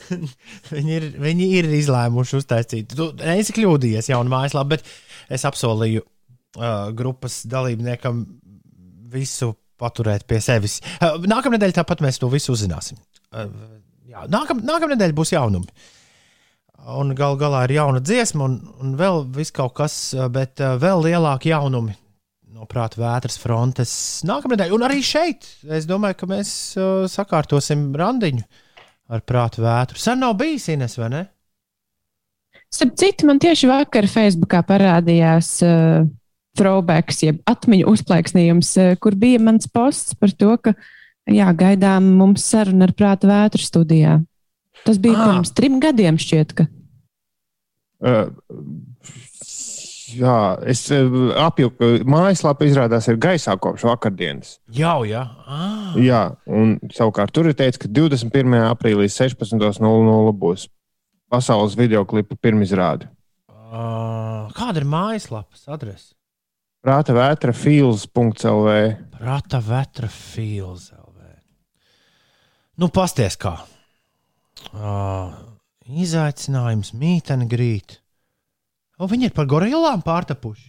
(laughs) viņi ir, viņi ir izlēmuši uztaisīt. Tu esi kļūdījies jaunu mājaslapu, bet es apsolīju uh, grupas dalībniekam visu paturēt pie sevis. Uh, Nākamā nedēļa tāpat mēs to visu uzzināsim. Uh, jā, nākam, nākamā nedēļa būs jaunumi. Un gal galā ir jauna dziesma, un, un vēl kaut kas, uh, bet uh, vēl lielāki jaunumi no prāta vētras frontes nākamā nedēļa. Un arī šeit es domāju, ka mēs uh, sakārtosim randiņu ar prāta vētru. Sen nav bijis Ines, vai ne? Starp citu, man tieši vakar Facebookā parādījās uh, throwbacks, jeb atmiņu uzplaiksnījums, uh, kur bija mans posts par to, ka jā, gaidām mums saruna ar prāta vētru studijā. Tas bija Ah. pirms trim gadiem, šķiet. Ka. Uh, jā, es uh, apjuku, ka mājaslapa izrādās ir gaisā kopš vakardienas. Jau, jā. Ah. Jā, un savukārt tur ir teikts, ka 21. aprīlī 16.00 būs pasaules video klipa pirmizrāde. Uh, kāda ir mājaslapas adrese? Prāta vētra feels.lv. Rata vetra feels. LV. Nu, pasties kā. Uh, izaicinājums, mītene grīt. O, viņi ir par gorilām pārtapuši.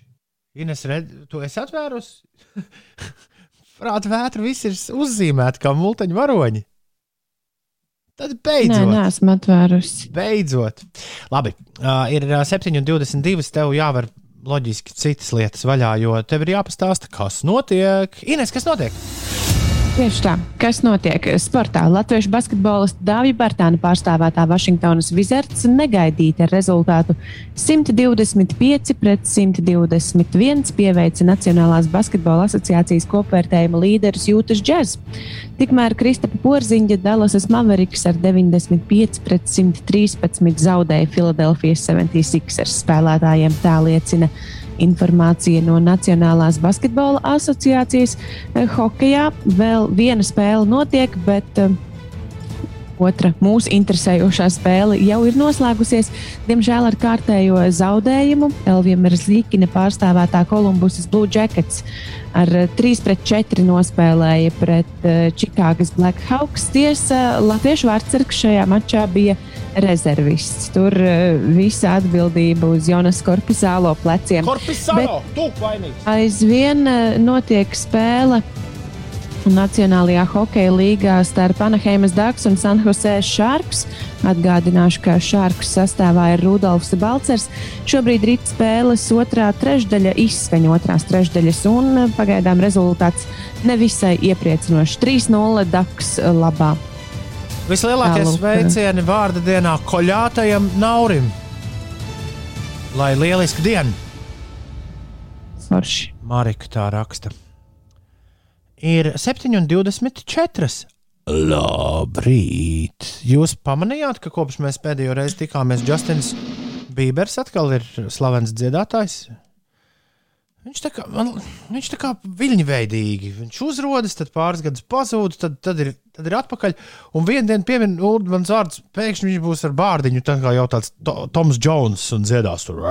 Ines, red, tu esi atvērusi? (laughs) Prāta vētra viss ir uzzīmēta kā multiņu varoņi. Tad Nē, beidzot. neesmu atvērusi. Beidzot. Labi, uh, ir uh, 7,22. Tev jāvar loģiski citas lietas vaļā, jo tev ir jāpastāsta, kas notiek. Ines, kas notiek? Tieši tā. Kas notiek sportā? Latviešu basketbolists Dāvija Bartāna pārstāvētā Vašingtonas Wizards negaidīti ar rezultātu 125 pret 121 pieveica Nacionālās basketbola asociācijas kopvērtējuma līderis Jūtas Džers. Tikmēr Kristapa Porziņģa Dallasas Mavericks ar 95 pret 113 zaudēja Philadelphia 76ers spēlētājiem. Tā liecina informācija no Nacionālās basketbola asociācijas. Eh, Hokejā vēl viena spēle notiek, bet eh, otra mūsu interesējošā spēle jau ir noslēgusies. Diemžēl ar kārtējo zaudējumu Elvija Merzlīkina pārstāvētā Kolumbusas Blue Jackets ar eh, 3 pret 4 nospēlēja pret Čikāgas Blackhawks. Tiesa, Latviešu vārdsargs šajā mačā bija rezervists. Tur uh, visa atbildība uz Jonas Korpusālo pleciem. Korpusālo, tu vainīgs! Aizvien uh, notiek spēle Nacionālajā hokeja līgā starp Anaheimas Dārgs un San Jose Sharks. Atgādināšu, ka Sharks sastāvā ir Rudolfs Balcers. Šobrīd rīt spēles otrā trešdaļa izskaņa otrās trešdaļas, un pagaidām rezultāts nevisai iepriecinošs. 3-0 Daks uh, labā. Vislielākie Tālūk. sveicieni vārda dienā koļātajam Naurim. Lai lieliski diena! Marika tā raksta. Ir 7,24. Labrīt! Jūs pamanījāt, ka kopš mēs pēdējo reizi tikāmies, Justins Bībers atkal ir slavens dziedātājs? Viņš tā kā, man, viņš tā kā viļņveidīgi. Viņš uzrodas, tad pāris gadus pazūd, tad, tad, ir, tad ir atpakaļ. Un vienā dienā piemin Ulmans vārds, pēkšņi viņš būs ar bārdiņu, tā kā jau tāds to, Toms Jones un dziedās tur.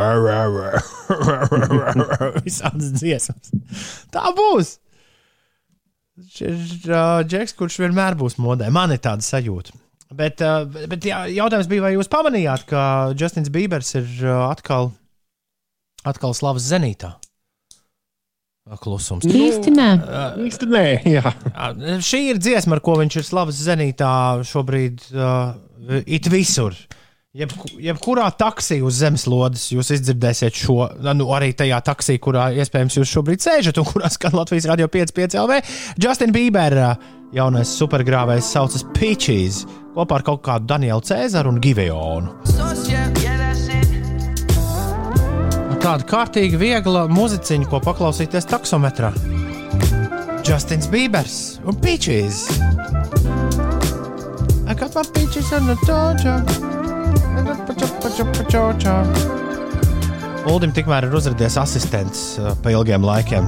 (laughs) Visādas dziesmas. Tā būs! Uh, Džeks, kurš vienmēr būs modē. Man ir tāda sajūta. Bet, uh, bet jā, jautājums bija, vai jūs pamanījāt, ka Justins Bībers ir uh, atkal, atkal slavas zenītā? Klusums. Īsti nē. Īsti nē, jā. Šī ir dziesma, ar ko viņš ir slavas zenītā šobrīd uh, it visur. Jeb, jebkurā taksī uz zemeslodes jūs izdzirdēsiet šo, nu, arī tajā taksī, kurā iespējams jūs šobrīd sēžat un kurā skan Latvijas radio 5,5 LV. Justin Bieber, jaunais supergrāvējs, saucas Peaches kopā ar kaut kādu Danielu Cēzaru un Giveonu. Tāda kārtīga, viegla muziciņa, ko paklausīties taksometrā. Justins Biebers un Peaches. I got my peaches in the dojo. Uldim tikmēr ir uzrādījies asistents uh, pa ilgiem laikiem.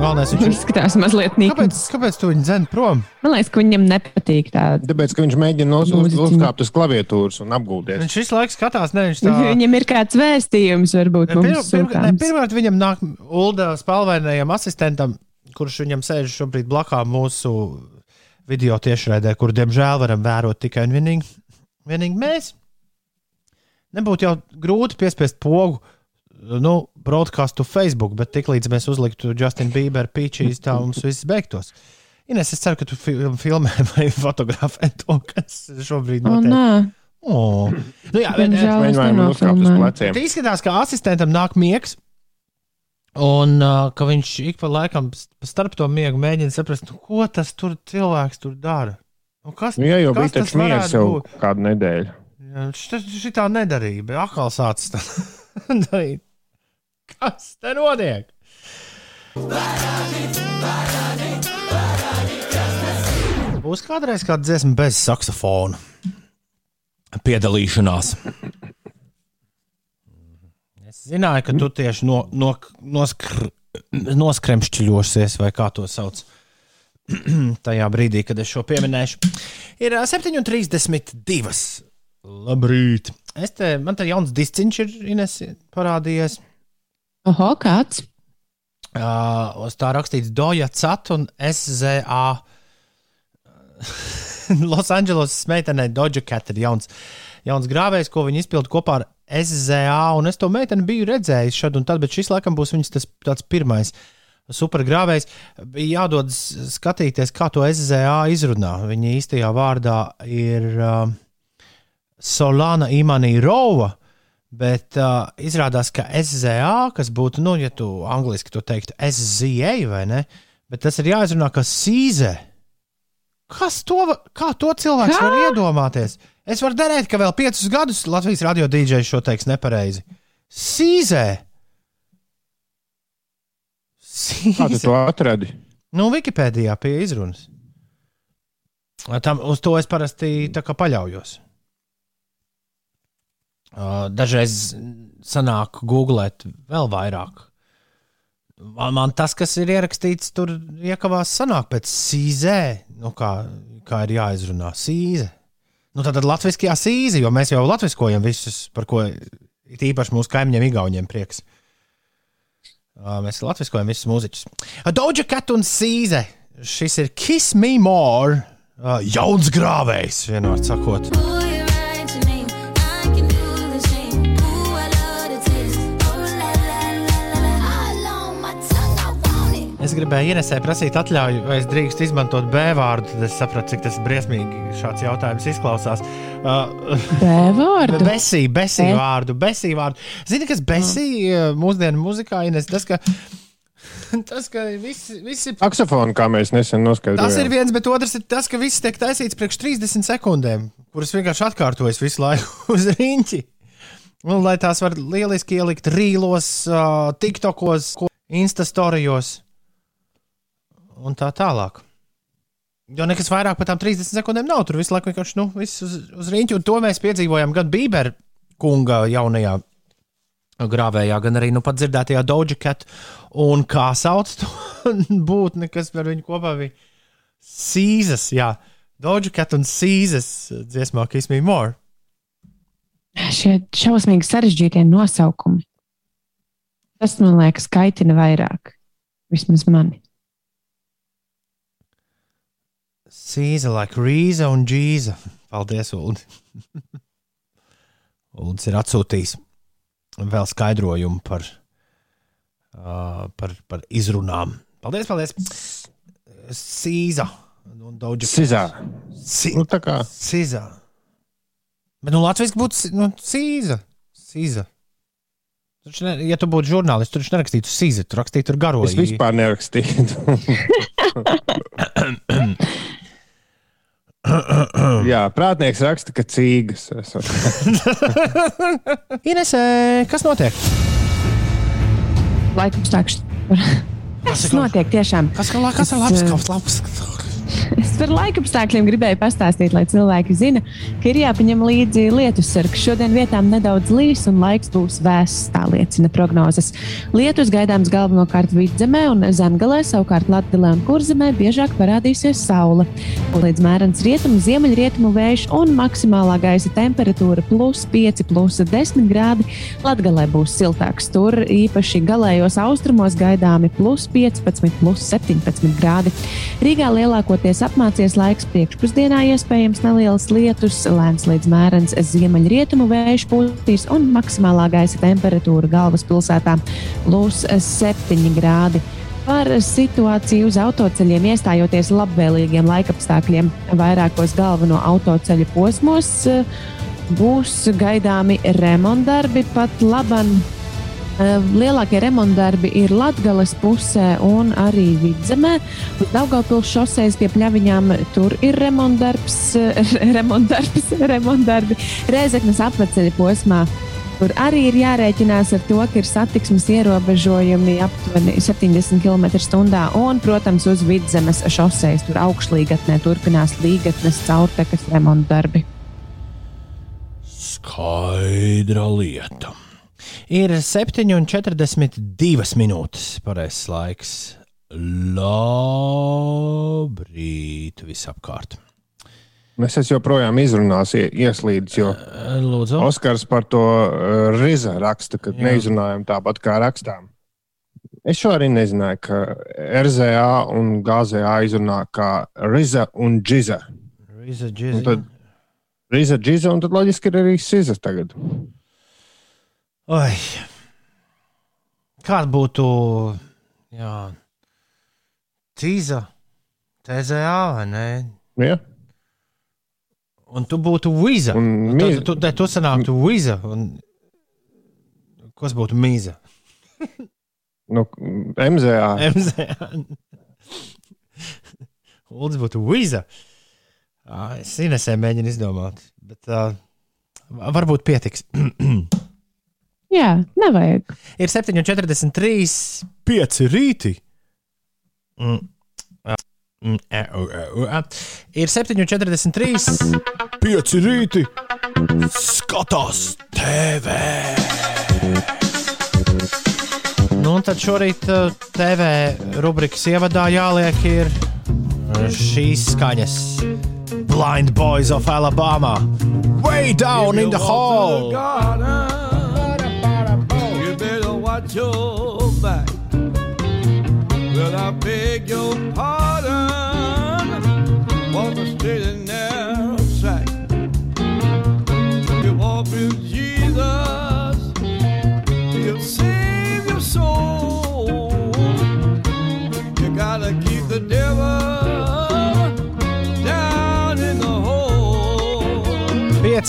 Galvenais, viņš ir Izskatās mazliet nīkums. Kāpēc, kāpēc tu viņu dzēni prom? Man liekas, ka viņam nepatīk tā. Tāpēc, ka viņš mēģina uz, uz, uzkāpt uz klaviatūras un apgulties. Viņš visu laiku skatās, ne viņš tā. (laughs) Viņam ir kāds vēstījums, varbūt pirmkārt, viņam nāk Ulda spēlvainajam asistentam, kurš viņam sēž šobrīd blakām mūsu video tiešraidē, kur, diemžēl, varam vērot tikai un vienīgi, vienīgi mēs. Nebūtu jau grūti piespiest pogu, nu, broadcastu Facebook, bet tiklīdz mēs uzliktu Justinu Bieberu pīčīs, tā mums viss beigtos. Ines, es ceru, ka tu fi- filmē (laughs) vai fotografē to, kas šobrīd notiek. nē. Oh. Nu, jā, nenofilmēju. pleciem. Bet izskatās, ka asistentam nāk miegs, un uh, ka viņš ik pa laikam starp to miegu mēģina saprast, nu, ko tas tur cilvēks tur dara. Nu, kas, Nu, jā, jau kas bija tas varētu jau būt? kādu nedēļu. Šitā nedarīja, bet atkal sācis tā (laughs) darīt. Kas te notiek? Būs kādreiz kāda dziesma bez saksofona piedalīšanās. Es zināju, ka tu tieši no, no, noskr, noskremšķiļosies, vai kā to sauc. (clears throat) Tajā brīdī, kad es šo pieminēšu, ir ā, 7,32. Labrīt! Es te, man te jauns disciņš ir Ines, parādījies. Oho, kāds? Uh, uz tā rakstīts Doja Cat un SZA. (laughs) Losandželosas meitenei Doja Cat ir jauns, jauns grāvējs, ko viņi izpilda kopā ar SZA. Un es to meiteni biju redzējis šad un tad, bet šis laikam būs viņas tas, tāds pirmais supergrāvējs. Bija jādod skatīties, kā to SZA izrunā. Viņa īstajā vārdā ir uh, Solana Imanī Rova. Bet uh, izrādās, ka SZA, kas būtu, nu, ja tu angliski to teiktu, SZA vai ne, bet tas ir jāizrunā kā sīze. Kas to, kā to cilvēks Kā? var iedomāties? Es varu derēt, ka vēl piecus gadus Latvijas radio dīdžejs šo teiks nepareizi. Sīzē! Kā tu to atradi? Nu, Wikipēdijā pie izrunas. Tam, uz to es parasti paļaujos. Dažreiz sanāk googlēt vēl vairāk. Man, man tas, kas ir ierakstīts, tur iekavās sanāk pēc sīzē, nu, kā, kā ir jāizrunā sīze. Nu, tad latviešu sīze, jo mēs jau latviskojam visus, par ko īpaši mūsu kaimiņiem, Igauniem prieks. Uh, Mēs latviskojam visus mūziķus. Doja Cat un Sīze. Šis ir Kiss Me More. Uh, jauns grāvējs, vienmēr sakot. Es gribēju Inesē prasīt atļauju, vai es drīkstu izmantot B vārdu. Tad es sapratu, cik tas briesmīgi šāds jautājums izklausās. Uh, B vārdu? (laughs) Besī, besī E? vārdu, besī vārdu. Zini, kas besī uh, mūsdienu muzikā Ines, tas, ka, (laughs) tas, ka visi, visi Saksofonu, kā mēs nesen noskaidrojām. Tas ir viens, bet otrs ir tas, ka viss tiek taisīts priekš 30 sekundēm, kuras vienkārši atkārtojas visu laiku (laughs) uz rīņķi. Un, lai tās var lieliski ielikt rīlos, uh, tiktokos, instastorijos un tā tālāk. Jo nekas vairāk par tām 30 sekundēm nav. Tur visu laiku vienkārši nu, viss uz, uz rīņķi, un to mēs piedzīvojām gan Bībera kunga jaunajā grāvējā, gan arī nu pat dzirdētajā Doja Cat. Un kā sauc to (laughs) būtni, kas par viņu kopā bija? Sīzes, jā, Doja Cat un Sīzes dziesmā Kiss Me More. Šie šausmīgi sarežģītie nosaukumi. Tas man liekas, kaitina vairāk. Vismaz mani. Sīza, like Rīza un Džīza. Paldies, Ulu. (laughs) Uldis ir atsūtījis vēl skaidrojumu par uh, par, par izrunām. Paldies, paldies! Un daudz Sizā. Si Nu, tā kā Sīza. Bet, nu, Latvijas būtu nu, Sīza. Sīza. Taču Ne, ja tu būtu žurnālists, tad viņš nerakstītu sīzi, tu rakstītu ar garo. es vispār nerakstīju. (laughs) Jā, prātnieks raksta, ka cīgas. (laughs) Inesē, kas notiek? Laika apstākļi. Kas notiek tiešām? Kas, kas ir labs, kas labs? Es par laika apstākļiem gribēju pastāstīt, lai cilvēki zina, ka ir jāpaņem līdzi lietus sargs. Šodien vietām nedaudz līs un laiks būs vēss, tā liecina prognozes. Lietus gaidāms galvenokārt vidzemē un zemgalē, savukārt Latvijā un Kurzemē biežāk parādīsies saule. Līdz mērens rietumu, ziemeļrietumu vējš un maksimālā gaisa temperatūra plus 5, plus 10 grādi. Latvijā būs siltāks. Tur īpaši galējos austrumos gaidāmi plus 15, plus 17 grādi. Rīgā lielākoties apmācies laiks priekšpusdienā, iespējams nelielas lietus, lēns līdz mērens ziemeļrietumu vējš pūtīs un maksimālā gaisa temperatūra galvaspilsētā plus 7 grādi. Par situāciju uz autoceļiem iestājoties labvēlīgiem laikapstākļiem vairākos galveno autoceļu posmos eh, būs gaidāmi remontdarbi pat laban. Eh, Lielākie remontdarbi ir Latvijas pusē un arī vidzemē. Uz Daugavpils šoseis pie pļaviņām tur ir remontdarbs, eh, (laughs) remontdarbs, remontdarbi. Rēzeknes apveceļa posmā. Tur arī ir jārēķinās ar to, ka ir satiksmes ierobežojumi aptuveni 70 km/h. Un, protams, uz vidzemes šoseis tur augšlīgatnē turpinās līgatnes caurtekas remontdarbi. Skaidra lieta. Ir 7,42 minūtes. Pareizais laiks. Labrīt, visapkārt. Es esmu joprojām izrunājis, ie- ieslīdis, jo Lūdzu. Oskars par to uh, Riza raksta, ka Jā. neizrunājam tāpat kā rakstām. Es šo arī nezināju, ka RZA un GZA izrunā kā Riza un Džiza. Riza, džiza. Riza, Džiza, un tad loģiski ir arī Siza tagad. Oi. Kāda būtu jā, Tīza, TZA vai ne? Ja? Un tu būtu Vīza. Un Tu, tu, tu, tu sanāktu Vīza. Kas būtu Mīza? (laughs) Nu, MZA. MZ. Lūdzu, (laughs) būtu Vīza. Es Inesē mēģinu izdomāt, bet uh, varbūt pietiks. (clears throat) Jā, nevajag. Ir 7,43, 5 rīti. Mm. ā, mm, ā, ā, ā, ā. Ir 7,43, 5 rīti. Skatās TV. Nu, un tad šorīt ā, TV rubrikas ievadā jāliek ir šīs skaņas. Blind Boys of Alabama. Way down in the hall. Watch your back. Well, I beg your pardon.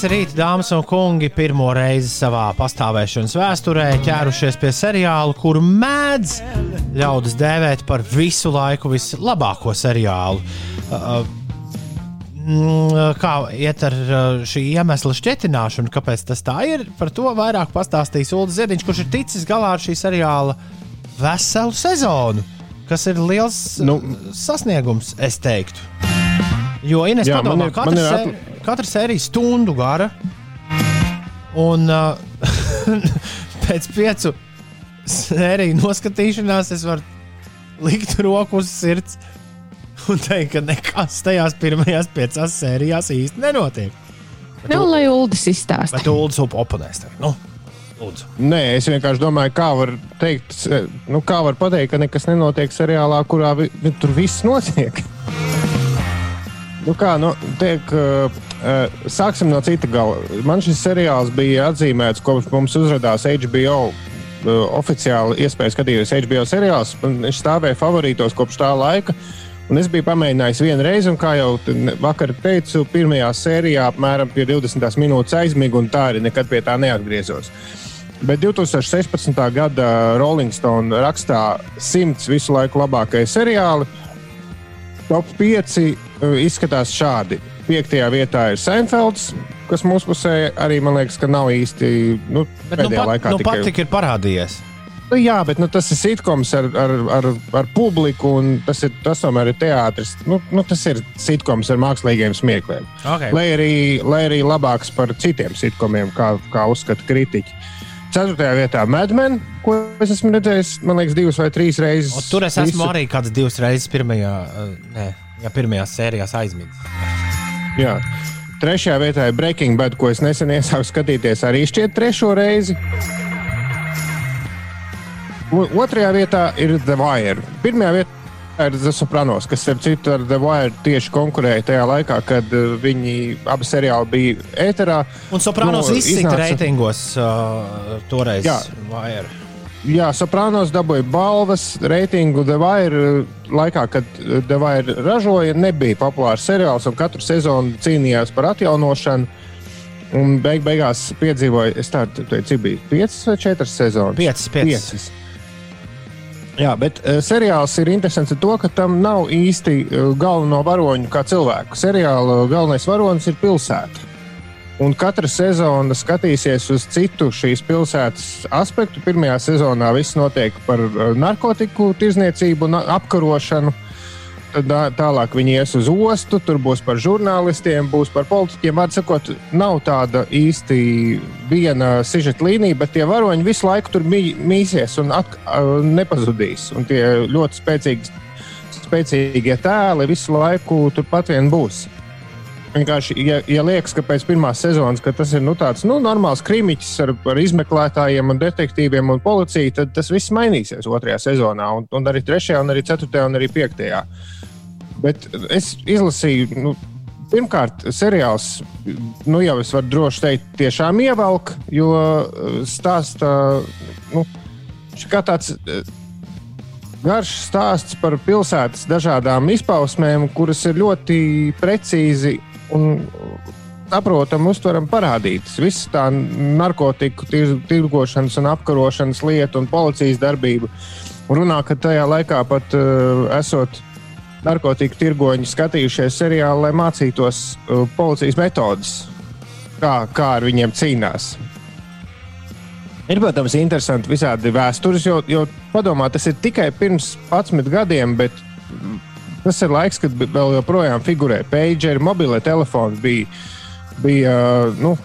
Pieci rīta, dāmas un kungi, pirmo reizi savā pastāvēšanas vēsturē ķērušies pie seriāla, kuru mēdz ļaudis dēvēt par visu laiku vislabāko seriālu. Uh, mm, Kā iet ar uh, šī iemesla šķietināšanu, kāpēc tas tā ir? Par to vairāk pastāstīs Ulrichs Ziedņš, kurš ir ticis galā ar šī seriāla veselu sezonu, kas ir liels nu, sasniegums, es teiktu. Jo Ines Jā, padomā, ir- katra, ir sē, katra sērija stundu gara. Un uh, (laughs) pēc piecu sēriju noskatīšanās es varu likt roku uz sirds un teikt, ka nekas tajās pirmajās piecās sērijās īsti nenotiek. Nu, lai Uldis izstāsta. Bet Uldis oponēs tev. Nu, lūdzu. Nē, es vienkārši domāju, kā var, teikt, nu, kā var pateikt, ka nekas nenotiek seriālā, kurā vi, vi, tur viss notiek. Nu kā, nu, tiek, uh, uh, sāksim no cita gala. Man šis seriāls bija atzīmēts, kopš mums uzrādījās HBO uh, oficiāli iespēju skatīties HBO seriālus. Viņš stāvēja favorītos kopš tā laika. Un es biju pamēģinājis vienu reizi, un kā jau vakar teicu, pirmajā sērijā apmēram pie 20 minūtes aizmigu, un tā arī nekad pie tā neatgriezos. Bet 2016. gada Rolling Stone rakstā simts visu laiku labākie seriāli. Top 5 uh, izskatās šādi. Piektajā vietā ir Seinfelds, kas mūsu pusē arī man liekas, ka nav īsti nu, Bet nu pēdējā pat, laikā nu pat tik ir parādījies. Nu, jā, bet nu, tas ir sitkoms ar, ar, ar, ar publiku, un tas, ir, tas tomēr ir teātris. Nu, nu, tas ir sitkoms ar mākslīgiem smiekliem. Okay. Lai, arī, lai arī labāks par citiem sitkomiem, kā, kā uzskata kritiķi. Ceturtajā vietā Madmen, ko es esmu redzējis, man liekas, divas vai trīs reizes. Un tur es esmu Visu- arī kādas divas reizes pirmajā, uh, nē, jā, pirmajās sērijās aizmidzis. Jā. Trešajā vietā ir Breaking Bad, ko es nesen iesāku skatīties arī šķiet trešo reizi. Otrajā vietā ir The Wire. Pirmajā vietā ir The Sopranos, kas, starp citu, ar The Wire tieši konkurēja tajā laikā, kad uh, viņi abi seriāli bija ēterā. Un Sopranos nu, izsita iznāca- reitingos uh, toreiz. Jā. Wire. Jā, Sopranos dabūja balvas, reitingu Wire uh, laikā, kad The Wire ražoja, nebija populārs seriāls un katru sezonu cīnījās par atjaunošanu. Un beig beigās piedzīvoja, es tādu teicu, cik bija 5 vai 4 sezonas. Piecas, piecas. Piecas. Jā, bet uh, seriāls ir interesants ar to, ka tam nav īsti uh, galveno varoņu kā cilvēku. Seriāla galvenais varonis ir pilsēta. Un katra sezona skatīsies uz citu šīs pilsētas aspektu. Pirmajā sezonā viss notiek par uh, narkotiku tirzniecību un apkarošanu. Tad tā- tālāk viņi ies uz ostu, tur būs par žurnālistiem, būs par politiķiem. Vārds sakot, nav tāda īsti viena sižeta līnija, bet tie varoņi visu laiku tur mī, mīsies un at, nepazudīs. Un tie ļoti spēcīgi, spēcīgie tēli visu laiku turpat vien būs. Vienkārši, ja, ja liekas, ka pēc pirmās sezonas ka tas ir nu, tāds nu, normāls krimiķis ar, ar izmeklētājiem, un detektīviem un policiju, tad tas viss mainīsies otrajā sezonā, un, un arī trešajā, un arī ceturtajā, un arī piektajā. Bet es izlasīju, nu, pirmkārt, seriāls, nu jau es varu droši teikt, tiešām ievelk, jo uh, stāsta, nu, kā tāds. uh, Garš stāsts par pilsētas dažādām izpausmēm, kuras ir ļoti precīzi un saprotami uztveram parādītas. Viss tā narkotiku tir- tirgošanas un apkarošanas lieta un policijas darbība. Un runā, ka tajā laikā pat uh, esot narkotiku tirgoņi skatījušies seriālu, lai mācītos uh, policijas metodas, kā, kā ar viņiem cīnās. Ir, protams, interesanti visādi vēstures, jo, jo padomā, tas ir tikai pirms 11 gadiem, bet tas ir laiks, kad vēl joprojām figurē pageri, mobilie telefoni bija. bija nu,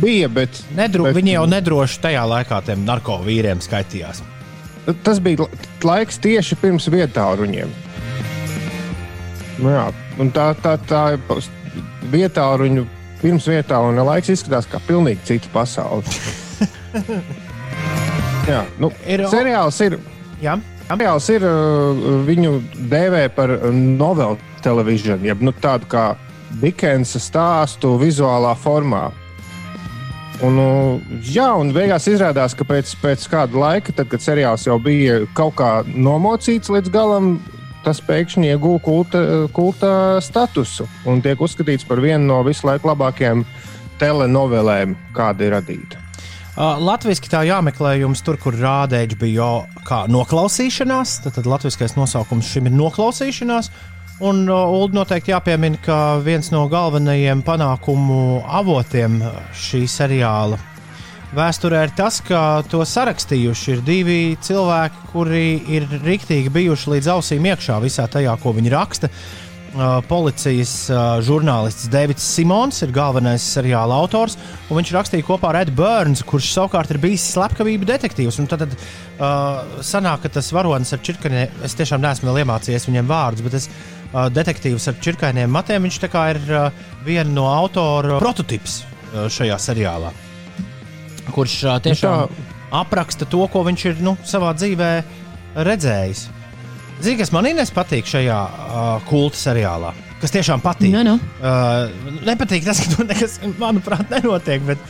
bija, bet, Nedro, bet viņi jau nedroši tajā laikā tiem narkovīriem skaitījās. tas bija la- laiks tieši pirms vietāluņiem. Nu, jā, un tā, tā, tā vietāluņu, pirms vietāluņa laiks izskatās kā pilnīgi cita pasaule. (laughs) jā, nu, Ir- seriāls ir. Jā. Seriāls ir uh, viņu dēvē par novelu televīziju, jeb nu, tādu kā Dikensa stāstu vizuālā formā. Un, uh, jā, un beigās izrādās, ka pēc, pēc kāda laika, tad, kad seriāls jau bija kaut kā nomocīts līdz galam, tas pēkšņi ieguva kulta, kulta statusu un tiek uzskatīts par vienu no visu laiku labākajām telenovelēm, kāda ir radīta. Uh, Latvijas tā jāmeklē jums tur, kur rāda HBO kā noklausīšanās. Tad, tad latviskais nosaukums šim ir noklausīšanās. Un uh, Ulu noteikti jāpiemina, ka viens no galvenajiem panākumu avotiem šī seriāla vēsturē ir tas, ka to sarakstījuši ir divi cilvēki, kuri ir riktīgi bijuši līdz ausīm iekšā visā tajā, ko viņi raksta. Uh, policijas uh, žurnālists Deivids Simons ir galvenais seriāla autors, viņš rakstīja kopā ar Edu Burns, kurš savukārt ir bijis slepkavību detektīvs. Un Tad, uh, sanāk, ka tas varonis ar čirkaniem, es tiešām neesmu iemācījies viņiem vārdus, bet es uh, detektīvs ar čirkainiem matiem, viņš ir uh, viena no autora prototyps uh, šajā seriālā, kurš uh, tiešām apraksta to, ko viņš ir nu, savā dzīvē redzējis. Zini, kas man īstenībā patīk šajā uh, kulta seriālā? Kas tiešām patīk. Nu, nu. Uh, nepatīk tas, ka tur nekas, manuprāt, nenotiek. Bet,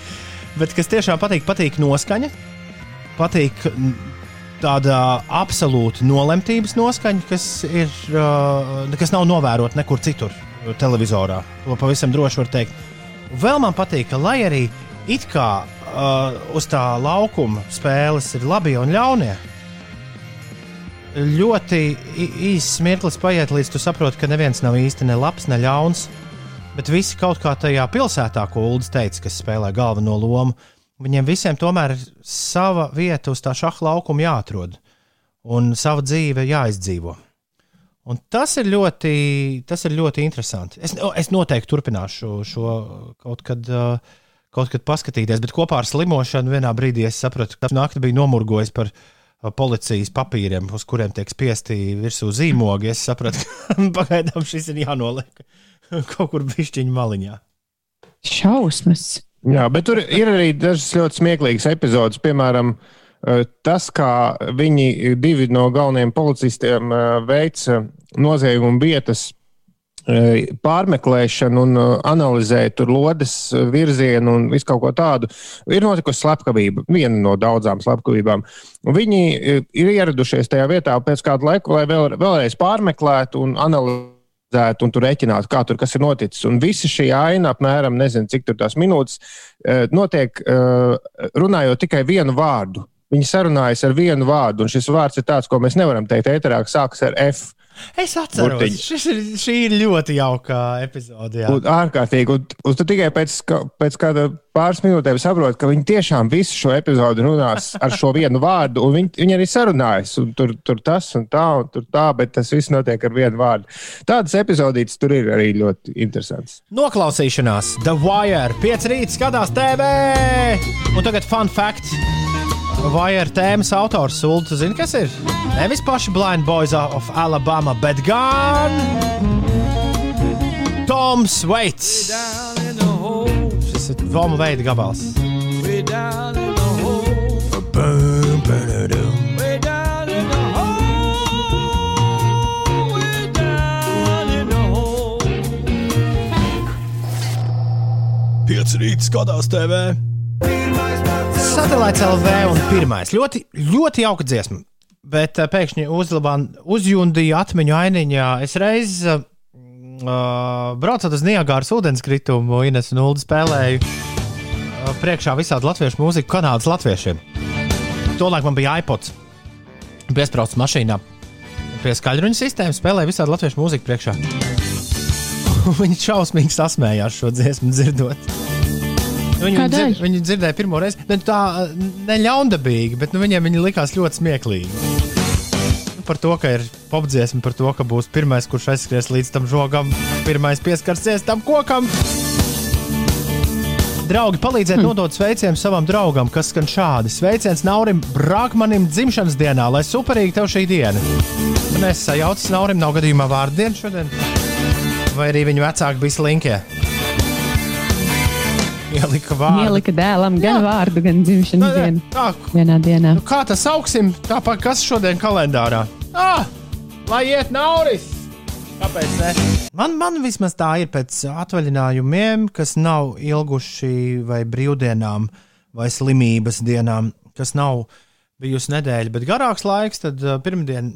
bet kas tiešām patīk, patīk noskaņa. patīk tāda absolūta nolemtības noskaņa, kas, ir, uh, kas nav novērota nekur citur televizorā. To pavisam droši var teikt. Vēl man patīk, ka lai arī it kā uh, uz tā laukuma spēles ir labi un ļaunie, ļoti īss mirklis paiet, līdz tu saproti, ka neviens nav īsti ne labs, ne ļauns. Bet visi kaut kā tajā pilsētā, ko Ulas teica, kas spēlē galveno lomu, viņiem visiem tomēr ir sava vieta uz tā šaha laukuma jāatrod un sava dzīve jāizdzīvo. Un tas ir ļoti, tas ir ļoti interesanti. Es, es noteikti turpināšu šo, šo kaut kad. Kaut kad paskatīties, bet kopā ar slimošanu vienā brīdī es sapratu, ka naktī bija nomurgojis par uh, policijas papīriem, uz kuriem tiek spiesti virsū zīmogi. Es sapratu, ka (laughs) pagaidām šis ir jānoliek kaut kur pišķiņu maliņā. Šausmas. Jā, bet tur ir arī dažas ļoti smieklīgas epizodes. Piemēram, eh, tas, kā viņi divi no galvenajiem policistiem eh, veica noziegumu vietas eh, pārmeklēšanu un eh, analizēja tur lodes eh, virzienu un visu kaut ko tādu. Ir notikusi slepkavība, viena no daudzām slepkavībām. Viņi eh, ir ieradušies tajā vietā pēc kāda laika, lai vēl, vēlreiz pārmeklētu un analizētu un tur rēķinātu, kā tur kas ir noticis. Un visa šī aina, apmēram, nezinu, cik tur tās minūtes, eh, notiek eh, runājot tikai vienu vārdu. Viņi sarunājas ar vienu vārdu, un šis vārds ir tāds, ko mēs nevaram teikt ēterā, kas sākas ar F. Es atceros, ir, šī ir ļoti jauka epizode. jā. Un ārkārtīgi. Un, un tu tikai pēc, ka- pēc kāda pāris minūtēm saproti, ka viņi tiešām visu šo epizodi runās ar šo vienu vārdu, un viņi, viņi arī sarunājas. un Tur, tur tas un tā, un tur tā, bet tas viss notiek ar vienu vārdu. Tādas epizodītas tur ir arī ļoti interesantas. Noklausīšanās, The Wire, 5 rīta skatās TV! Un tagad fun fact. Wire tēmas autors Sulu, zini, kas ir? Nevis paši Blind Boys of Alabama, bet gan Toms Veits. Šis ir Voma veida gabals. Way down in the hole. Bum, ba-da-dum. Pieci rīta skatās TV. Satelīts LV un pirmais. Ļoti, ļoti jauka dziesma. Bet uh, pēkšņi uzjundīja atmiņu ainiņā. Es reiz uh, braucot uz Niagāras ūdenskritumu, Ines un Ulu spēlēju uh, priekšā visādi latviešu mūziku, kanādas latviešiem. Tolēk man bija iPods. Piesprāstīts mašīnā pie skaļruņa sistēmas, spēlēja visādi latviešu mūziku priekšā. (laughs) Viņi šausmīgi sasmējās šo dziesmu dzirdot. Viņi, Kādēļ? dzird, viņi dzirdēja pirmo reizi, ne tā neļaundabīgi, bet nu, viņiem viņi likās ļoti smieklīgi. Nu, Par to, ka ir popdziesma, par to, ka būs pirmais, kurš aizskries līdz tam žogam, pirmais pieskarsies tam kokam. Draugi, palīdziet hmm. nodot sveicienu savam draugam, kas skan šādi. Sveiciens Naurim Brākmanim dzimšanas dienā, lai superīgi tev šī diena. Mēs sajaucam Naurim, nav gadījumā vārdu dienu šodien, vai arī viņa vecāki bija slinkie. Ielika vārdu. Ielika dēlam gan vārdu, gan dzimšanas dienu. Tā, vienā dienā. Nu, kā tas sauksim? Tāpat kas šodien kalendārā? Ah, lai iet nauris! Kāpēc ne? Man, man vismaz tā ir pēc atvaļinājumiem, kas nav ilguši vai brīvdienām, vai slimības dienām, kas nav bijusi nedēļa, bet garāks laiks, tad uh, pirmdien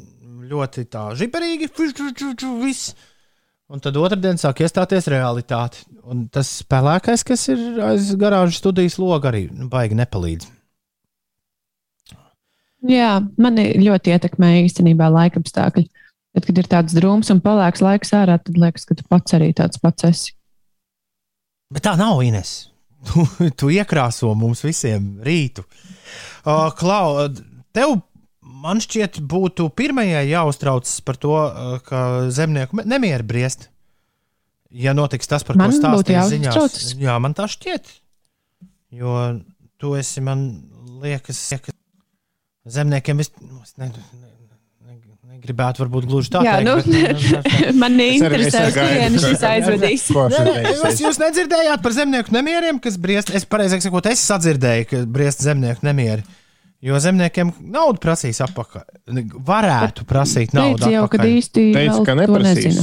ļoti tā žiperīgi, viss. Un tad otrdien sāk iestāties realitāte. Un tas spēlēkais, kas ir aiz garāžas studijas loga, arī nu, baigi nepalīdz. Jā, mani ļoti ietekmēja īstenībā laika apstākļi. Tad, kad ir tāds drūms un palēks laiks ārā, tad liekas, ka tu pats arī tāds pats esi. Bet tā nav Ines. (laughs) Tu, tu iekrāso mums visiem rītu. Uh, Klau, tev, man šķiet, būtu pirmajai jāuztraucas par to, uh, ka zemnieku nemieri briest. Ja notiks tas, par Man ko stāstīja ziņās, jā, man tā šķiet. Jo tu esi, man liekas, ka zemniekiem vis... nu, es ne, ne, ne, negribētu varbūt gluži tā Jā, teikt. nu, bet- (laughs) man Es arī- es neinteresē, gaidu. šis aizvedīs. Nē, teiks? Jūs, jūs nedzirdējāt par zemnieku nemieriem, kas briest? Es pareizāk sakot, es sadzirdēju, ka briest zemnieku nemieri. Jo zemniekiem naudu prasīs atpakaļ. Varētu prasīt naudu. Teicu jau, kad atpakaļ. īsti Teica, ka neprasīs.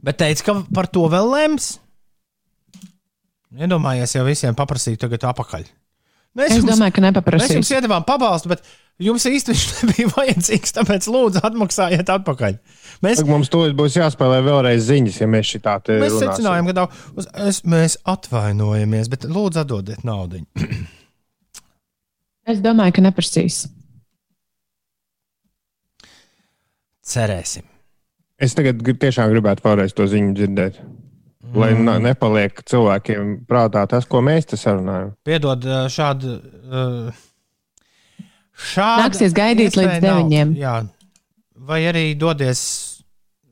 Bet teica, ka par to vēl lems. Iedomājies, ja visiem paprasītu tagad atpakaļ. Mēs Es domāju, ka Mēs nepaprasīs. jums iedavām pabalstu, bet jums viņš (laughs) nebija vajadzīgs, tāpēc lūdzu atmaksājiet atpakaļ. Mēs, Mums to būs jāspēlē vēlreiz ziņas, ja mēs šitā te mēs runāsim. secinājām, ka nav, es, mēs atvainojamies, bet lūdzu atdodiet naudu. (clears throat) Es domāju, ka neprasīs. Cerēsim. Es tagad tiešām gribētu vēlreiz to ziņu dzirdēt. Lai Mm. mm. nepaliek cilvēkiem prātā tas, ko mēs te sarunājam. Piedod šādu. ā, Šāda Nāksies gaidīt līdz deviņiem. Jā, vai arī dodies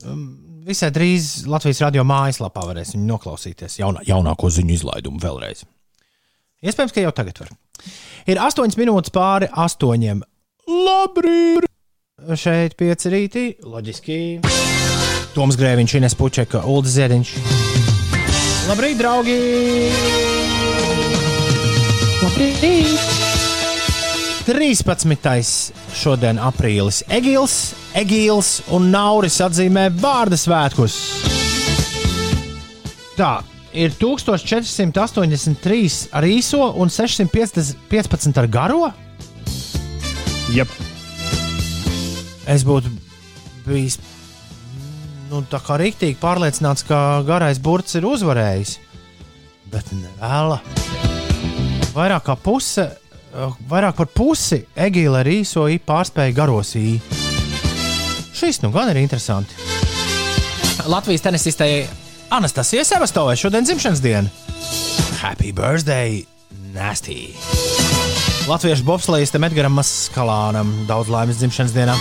um, visai drīz Latvijas radio mājaslapā, varēs noklausīties jaunā, jaunāko ziņu izlaidumu vēlreiz. Iespējams, ka jau tagad var. Ir 8 minūtes pāri 8. Labrīt! Šeit pieci rīti, loģiski. Toms Grēviņš, Ines Pučeka, Ulda Ziediņš. Labrīt, draugi! Labrīt! 13. šodien aprīlis. Egils, Egils un Nauris atzīmē vārdu svētkus. Tā ir 1483 ar īso un 615 ar garo. Yep. Es būtu bijis nu, tā kā rīktīgi pārliecināts, ka garais burts ir uzvarējis. Bet vēl vairāk kā puse, vairāk par pusi Egīla ar īso īņu pārspēja garos īņu. Šis nu gan ir interesanti. Latvijas tenisistei Anastasijai Sevastovai šodien dzimšanas diena. Happy birthday, Nasty! Latviešu bobslēgistam Edgars Maskalānam daudz laimes dzimšanas dienā.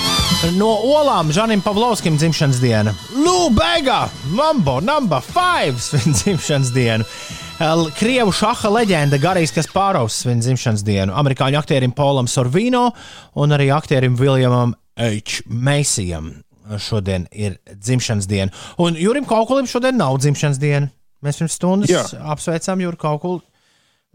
No olām Žanim Pavlovskim dzimšanas diena. Lūk, Bega! Mambo number 5! Svin dzimšanas dienu. Krievu šaha leģenda Garijs Kasparovs svin dzimšanas dienu. Amerikāņu aktierim Polam Sorvino un arī aktierim Viljamam H. Meisijam šodien ir dzimšanas diena. Un Jurim Kaukulim šodien nav dzimšanas diena. Mēs pirms stundas Jā. apsveicām Juru Kaukulu.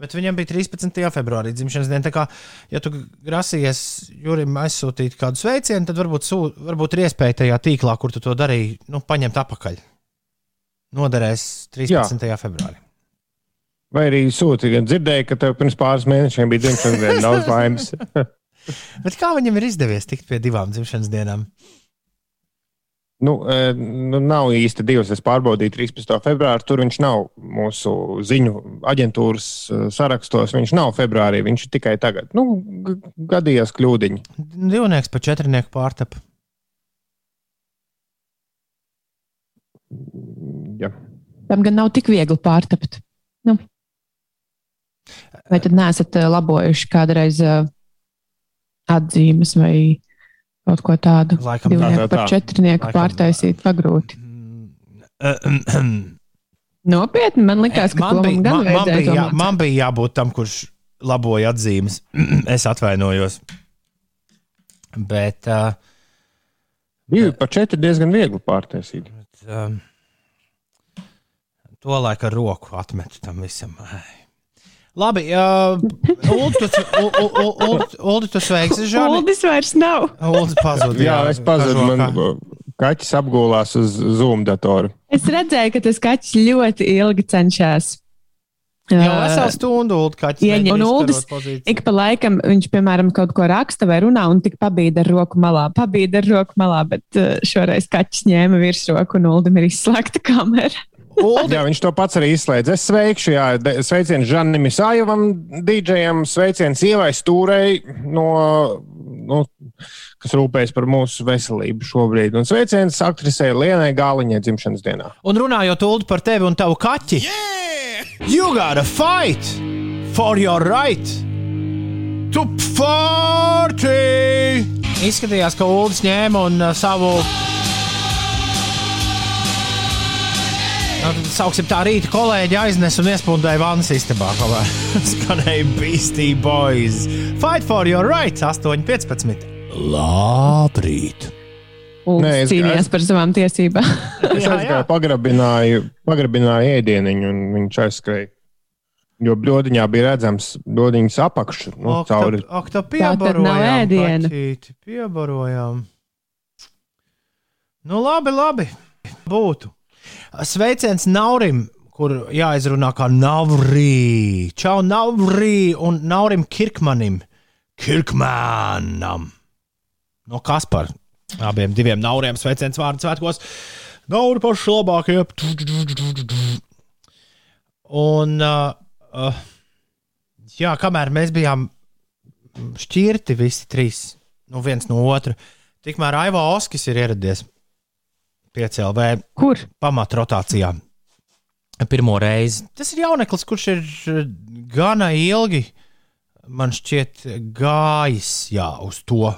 Bet viņam bija 13. februārī dzimšanas diena. Tā kā, ja tu grasies Jurim aizsūtīt kādu sveicienu, tad varbūt, sū, varbūt ir iespēja tajā tīklā, kur tu to darīji, nu, paņemt atpakaļ. Noderēs 13. Jā. februārī. Vai arī sūti, gan dzirdēju, ka tev pirms pāris mēnešiem bija dzimšanas diena, (laughs) daudz laimes. Bet kā viņam ir izdevies tikt pie divām dzimšanas dienām? Nu, e, nu, nav īsti divas. Es pārbaudīju 13. februāru. Tur viņš nav mūsu ziņu aģentūras e, sarakstos. Viņš nav februārī, viņš ir tikai tagad. Nu, gadījās kļūdiņi. Divnieks pa četrnieku pārtapa. Ja. Tam gan nav tik viegli pārtapt. Nu. Vai tad neesat eh, labojuši kādreiz atzīmes vai kaut ko tādu? Laikam tā, Divnieku tā, tā. par četrnieku Laikam pārtaisīt pagrūti. man (clears throat) Nopietni, man likās, ka to man bija, gan man, man, bija, jā, man bija jābūt tam, kurš laboja atzīmes. (clears throat) es atvainojos. Bet. Uh, Divi par četri diezgan viegli pārtaisīt. um, to laiku ar roku atmetu tam visam. Ai. Labi, uh, Ulu, tu, Ulu, Ulu, sveiksi, Žani. Uldis vairs nav. Ulu pazuda. Jā, es pazudu. Man kaķis apgulās uz Zoom datoru. Es redzēju, ka tas kaķis ļoti ilgi cenšas. Jau veselu stundu Ulu kaķis. Ieņem- mēģina un Uldis. Ik pa laikam viņš, piemēram, kaut ko raksta vai runā, un tik pabīda ar roku malā. Pabīda ar roku malā, bet šoreiz kaķis ņēma virsroku un Uldim ir izslēgta kamera. Uldi, Jā, viņš to pats arī izslēdz. Es sveikšu, jā, sveiciens Žanim Isājevam, DJam, sveiciens Ievai Stūrei, no, no, kas rūpējas par mūsu veselību šobrīd. Un sveiciens aktrisei Lienai Gāliņai dzimšanas dienā. Un runājot Ulu par tevi un tavu kaķi. You gotta fight for your right to party! Izskatījās, ka Ulas ņēma un uh, savu. Tad Sauksim tā rīta kolēģi aiznesa un iespundēja vannas istabā. kamēr (laughs) Skanēja Beastie Boys. Fight for your right! 8.15. Labrīt! Nē, Uldis es- cīnījās par savām tiesībām. (laughs) Es aizgāju, pagrabināju, pagrabināju ēdieniņu, un viņš aizskrēja. Jo bludiņā bija redzams bludiņas apakšs, nu, Ak, tā- cauri Ak, tā Tā tad nav piebarojām. ēdiena. Piebarojām. Nu, labi, labi. Būtu. Sveiciens Naurim, kur jāizrunā kā Navrī. Čau, Navrī un Naurim Kirkmanim. Kirkmanam. No Kaspar. Abiem diviem Nauriem sveiciens vārdu svētkos. Nauri paši labākie. Un, uh, uh, jā, kamēr mēs bijām šķirti visi trīs, nu viens no otra, tikmēr Aivo Oskis ir ieradies pie CLV. Kur? Pamatrotācijā. Pirmo reizi. Tas ir jauneklis, kurš ir gana ilgi, man šķiet, gājis jā, uz to,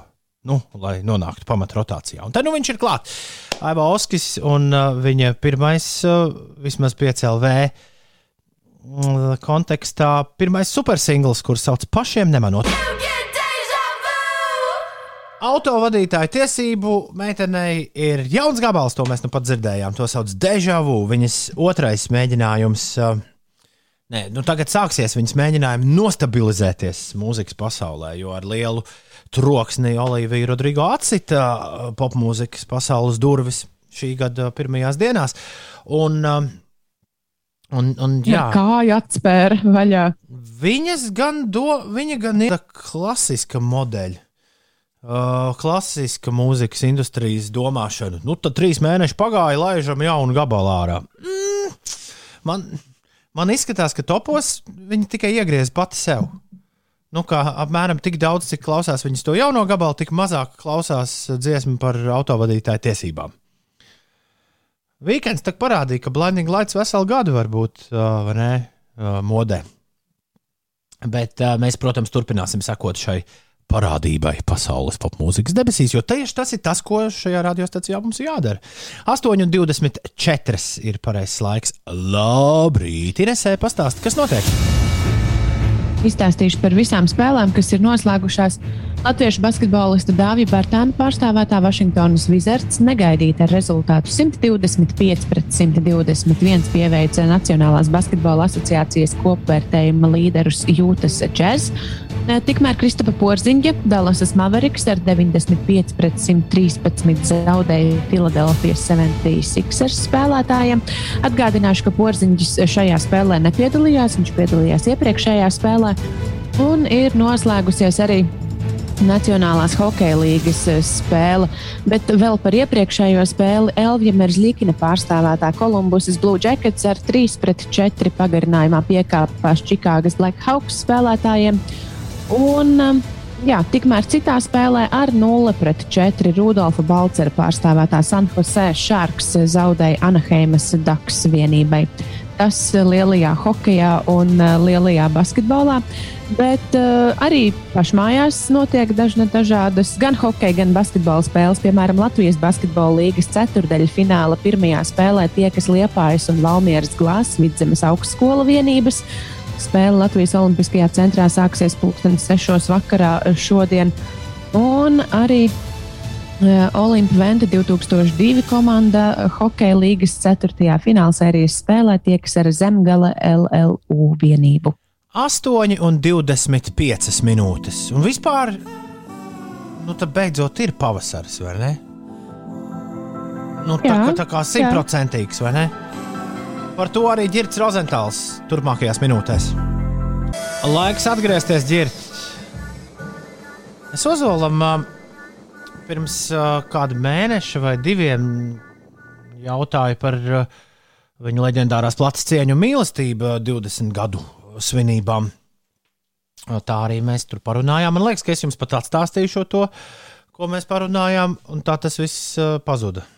nu, lai nonāktu pamatrotācijā. Un tad nu, viņš ir klāts. Aiva Oskis un uh, viņa pirmais, uh, vismaz PCLV mm, kontekstā, pirmais supersingls, kurš sauc pašiem nemanot. Autovadītāja tiesību meitenei ir jauns gabals, to mēs nu pat dzirdējām. To sauc Dežavu. Viņas otrais mēģinājums. Nē, nu tagad sāksies viņas mēģinājumi nostabilizēties mūzikas pasaulē, jo ar lielu troksni Olivija Rodrigo atcita popmūzikas pasaules durvis šī gada pirmajās dienās. Un, un, un, jā, Kāja atspēra vaļā. Viņas gan, do, viņa gan ir klasiska modeļa. Uh, klasiska mūzikas industrijas domāšana. Nu, tad trīs mēneši pagāja, laižam jaunu gabalu ārā. Mm, man, man izskatās, ka topos viņi tikai iegriez pati sev. Nu, kā apmēram tik daudz, cik klausās viņas to jauno gabalu, tik mazāk klausās dziesmu par autovadītāju tiesībām. Weekends tā parādīja, ka Blinding Lights veselu gadu var būt uh, ne, uh, modē. Bet uh, mēs, protams, turpināsim sekot šai parādībai pasaules popmūzikas debesīs, jo tieši tas ir tas, ko šajā radiostacijā mums jādara. 8,24 ir pareizais laiks. Labrīt, Inesē, pastāsti, kas notiek? Izstāstīšu par visām spēlēm, kas ir noslēgušās. Latviešu basketbolista Dāvija Bārtāna pārstāvētā Vašingtonas Wizards negaidīti ar rezultātu 125 pret 121 pieveica Nacionālās basketbola asociācijas kopvērtējuma līderus Jūtas Džez. Tikmēr Kristapa Porziņģa Dallasas Mavericks ar 95 pret 113 zaudēja Filadelfijas 76ers spēlētājiem. Atgādināšu, ka Porziņģis šajā spēlē nepiedalījās, viņš piedalījās iepriekšējā spēlē un ir noslēgusies arī Nacionālās hokeja līnijas spēle, bet vēl par iepriekšējo spēli Elvija Merzlikina pārstāvētā Kolumbusas Blue Jackets ar 3 pret 4 pagarinājumā piekāpās Čikāgas Blackhawks spēlētājiem. Un, um, jā, tikmēr citā spēlē ar 0 pret 4 Rudolfa Balcera pārstāvētā San Jose Sharks zaudēja Anaheimas Daks vienībai. Tas lielajā hokeja un uh, lielajā basketbolā. Bet uh, arī pašmājās notiek dažna, dažādas gan hokeja, gan basketbola spēles. Piemēram, Latvijas basketbola līnijas ceturdaļa fināla pirmajā spēlē tiekas Liepājas un Valmieras glāzes vidzemes augstskola vienības. Spēle Latvijas Olimpiskajā centrā sāksies pulkstenis 6. vakarā šodien. Un arī Olimpiskā Venta 2002 komanda Hokeja līnijas 4. finālsērijas spēlē tiekas ar Zemgala LLU vienību. 8 un 25 minūtes. Un vispār, nu, tā beidzot ir pavasaris, vai ne? Nu, tā, Jā, tā kā simtprocentīgs, vai ne? Par to arī Girts Rozentāls turpmākajās minūtēs. Laiks atgriezties, Girt. Es Ozolam pirms kāda mēneša vai diviem jautāju par viņa leģendārās plats cieņu mīlestību 20 gadu svinībām. Tā arī mēs tur parunājām. Man liekas, ka es jums pat atstāstīšu to, ko mēs parunājām, un tā tas viss uh, pazuda.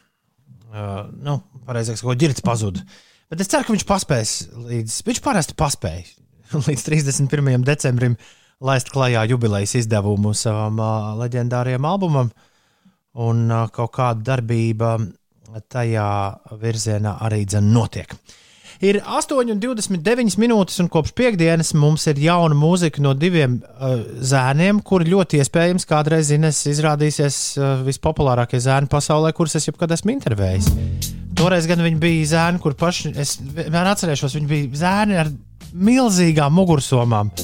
Uh, nu, pareizāk sakot, ģirts pazuda. Bet es ceru, ka viņš paspēs līdz. Viņš parasti paspēja (laughs) līdz 31. decembrim laist klajā jubilejas izdevumu savam uh, leģendārajam albumam, un uh, kaut kāda darbība tajā virzienā arī notiek. Ir 8,29 minūtes, un kopš piekdienas mums ir jauna mūzika no diviem uh, zēniem, kuri ļoti iespējams kādreiz Ines izrādīsies uh, vispopulārākie zēni pasaulē, kurus es jebkad esmu intervējis. Toreiz gan viņi bija zēni, kur paši, es vienmēr atcerēšos, viņi bija zēni ar milzīgām mugursomām.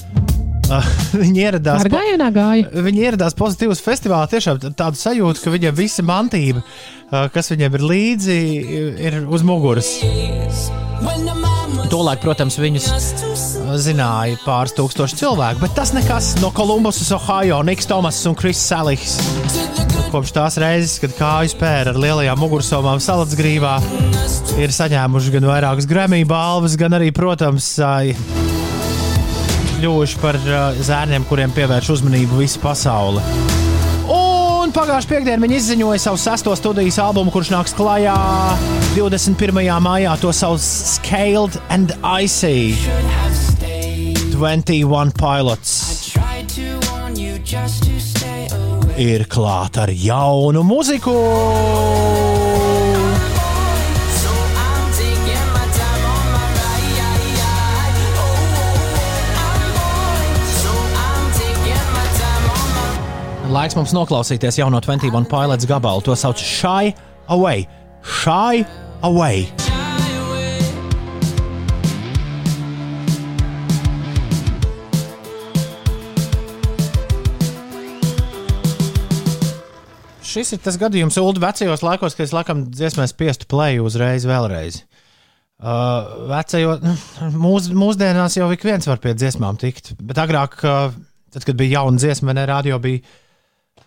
Uh, (laughs) viņi ieradās. Ar gājienā gāja. Viņi ieradās pozitīvas festivālā. Tiešām tādu sajūtu, ka viņiem visa mantība, uh, kas viņiem ir līdzi, ir uz muguras. Tolēk, protams, viņus uh, zināja pāris tūkstoši cilvēku, bet tas nekas no Kolumbusas, Ohio, Niks Tomas un Kris Salijs. Kopš tās reizes, kad kāju spēra ar lielajām mugursomām salacgrīvā, ir saņēmuši gan vairākas Grammy balvas, gan arī, protams, ā, kļuvuši par uh, zērniem, kuriem pievērš uzmanību visa pasaule. Un pagājušā piekdienā viņi izziņoja savu sesto studijas albumu, kurš nāks klajā 21. maijā. To sauc Scaled and Icy 21 Pilots. Ir klāta ar jaunu muziku. Laiks mums noklausīties jauno 21 pilots gabalu. To sauc Shy Away. Shy Away. Šis ir tas gadījums, Ulu, vecajos laikos, kad es laikam dziesmēs spiestu plēju uzreiz, vēlreiz. Uh, vecajo, nu, (laughs) mūs, mūsdienās jau ik viens var pie dziesmām tikt, bet agrāk, uh, tad, kad bija jauna dziesma, ne radio bija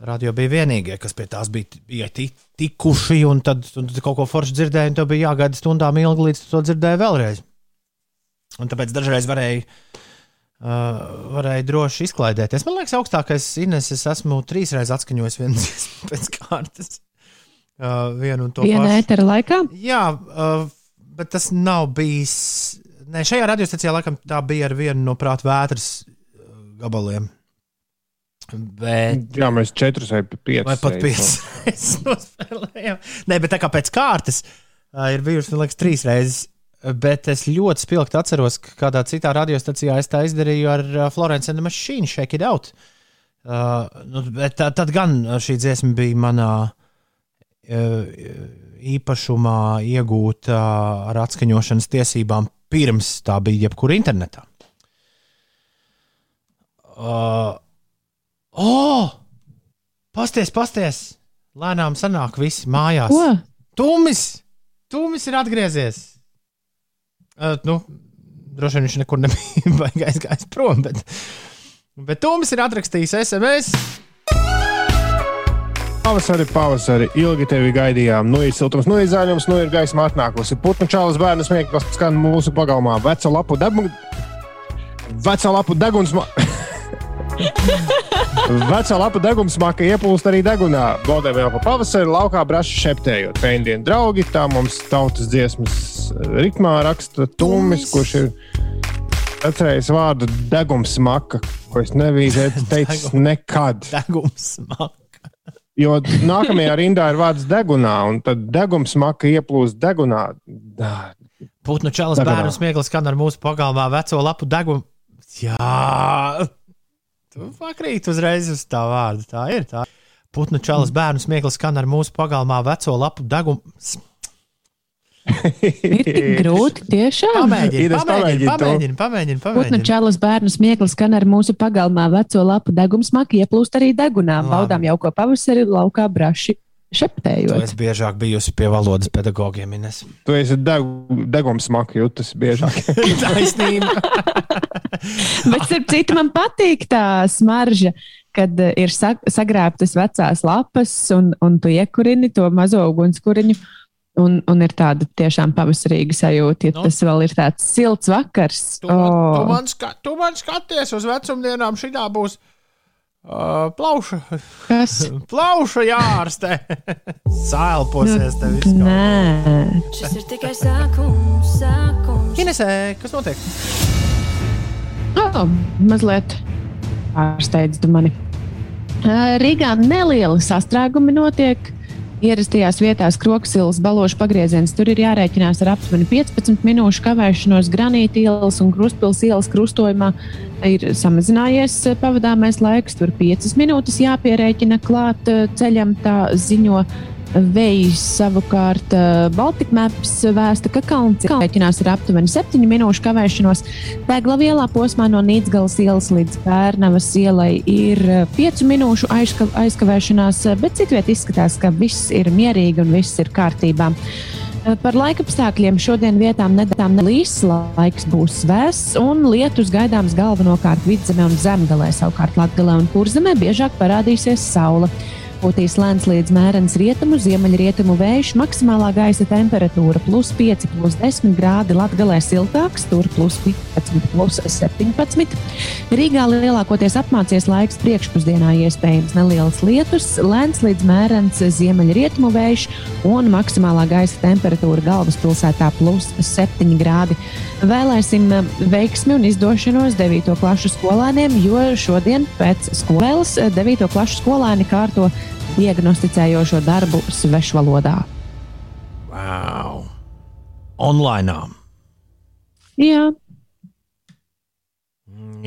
Radio bija vienīgie, kas pie tās bija, bija ti- tikuši, un tad, un tad kaut ko forši dzirdēja, un tev bija jāgaida stundām ilgi, līdz to dzirdēji vēlreiz. Un tāpēc dažreiz varēja, uh, varēja droši izklaidēties. Man liekas, augstākais Ines, es esmu trīs reizes atskaņojis dziesmu pēc kārtas. Uh, vienu un to pašu. ētera laikā. Jā, uh, bet tas nav bijis. Nē, šajā radiostacijā laikam tā bija ar vienu no prāta vētras uh, gabaliem. Bet Jā, mēs četrus vai piecus. Vai pat piecas nospēlējām. Nē, bet tā kā pēc kārtas ir bijusi, man liekas, trīs reizes. Bet es ļoti spilgti atceros, ka kādā citā radiostacijā es tā izdarīju ar Florence and the Machine, Shake It Out. Uh, nu, bet tā, tad gan šī dziesma bija manā uh, īpašumā iegūta ar atskaņošanas tiesībām pirms tā bija jebkur internetā. Uh, Oh! Pasties, pasties! Lēnām sanāk visi mājās. Ko? Tumis! Tumis ir atgriezies! Uh, nu, droši vien viņš nekur nebija (laughs) aizgājis prom, bet, bet Tumis ir atrakstījis SMS. Pavasari, pavasari, ilgi tevi gaidījām. Nu ir siltums, nu ir zaļums, nu ir gaisma atnākusi. Putnu čālas bērnu smieklus skan mūsu pagalmā. Veca lapu deguns. Veca lapu deguns. (laughs) Vecā lapa deguna smaka ieplūst arī degunā. Baudē vēl pa pavasari, laukā braši šeptējot. Pēdienu draugi, tā mums tautas dziesmas ritmā raksta Tumis, kurš ir atcerējis vārdu deguna smaka, ko es nebiju (laughs) teicis nekad. Deguna smaka. Jo nākamajā rindā ir vārds degunā, un tad deguna smaka ieplūst degunā. Putnu Degunā. bērnu smieklis skan ar mūsu pagalmā veco lapu degunu. Jā, tu pakrīt uzreiz uz tā vārda. Tā ir tā. Putnu čalas bērnu smieklis skan ar mūsu pagalmā veco lapu degunu. Ir tik grūti tiešām. Pamēģini, pamēģini, pamēģini pamēģini, pamēģini, Putnu čalas bērnu smieklis skan ar mūsu pagalmā veco lapu degums maki ieplūst arī degunā. Labi. Baudām jauko pavasari laukā braši šeptējot. esi biežāk bijusi pie valodas pedagogiem, Ines. Tu esi deguna smaka jūtas biežāk. (laughs) Taisnība. (laughs) Bet, starp citu, man patīk tā smarža, kad eh, ir sa sagrābtas vecās lapas un, un tu iekurini to mazo ugunskuriņu. Un, un ir tāda tiešām pavasarīga sajūta, ja Nu. tas vēl ir tāds silts vakars. Tu, man, tu, Oh. man, ska, tu man skaties uz vecumdienām, šī būs uh, plauša. Kas? (laughs) Plauša jārastē. (laughs) Sālposies tev viss. kaut Nē, Šis ir tikai sākums, sākums. Inesē, kas notiek? oh, mazliet pārsteidz tu mani. Rīgā nelieli sastrēgumi notiek. Ierastajās vietās Kroksilas balošu pagrieziens tur ir jārēķinās ar aptuveni 15 minūšu kavēšanos Granīta ielas un Krustpils ielas krustojumā. Ir samazinājies eh, pavadāmais laiks, tur 5 minūtes jāpierēķina klāt eh, ceļam, tā ziņo Vējs savukārt uh, Baltic Maps vēsta, ka kalns rēķinās ar aptuveni 7 minūšu kavēšanos. Degla vielā posmā no Nīcgalas ielas līdz Pērnavas ielai ir 5 minūšu aizka, aizkavēšanās, bet citviet izskatās, ka viss ir mierīgi un viss ir kārtībā. Par laika apstākļiem šodien vietām nedēļām nelīs, laiks būs vēss un lietus gaidāms galvenokārt vidzemē un zemgalē, savukārt Latgalē un Kurzemē biežāk parādīsies saule. Pūtīs lēns līdz mērens rietumu, ziemeļrietumu vējš, maksimālā gaisa temperatūra plus 5, plus 10 grādi, latgalē siltāks, tur plus 15, plus 17. Rīgā lielākoties apmācies laiks priekšpusdienā iespējams neliels lietus, lēns līdz mērens ziemeļrietumu vējš un maksimālā gaisa temperatūra galvaspilsētā plus 7 grādi. Vēlēsim veiksmi un izdošanos 9. klašu skolēniem, jo šodien pēc skolas 9. klašu skolēni kārto diagnosticējošo darbu svešvalodā. Wow! Online. Jā,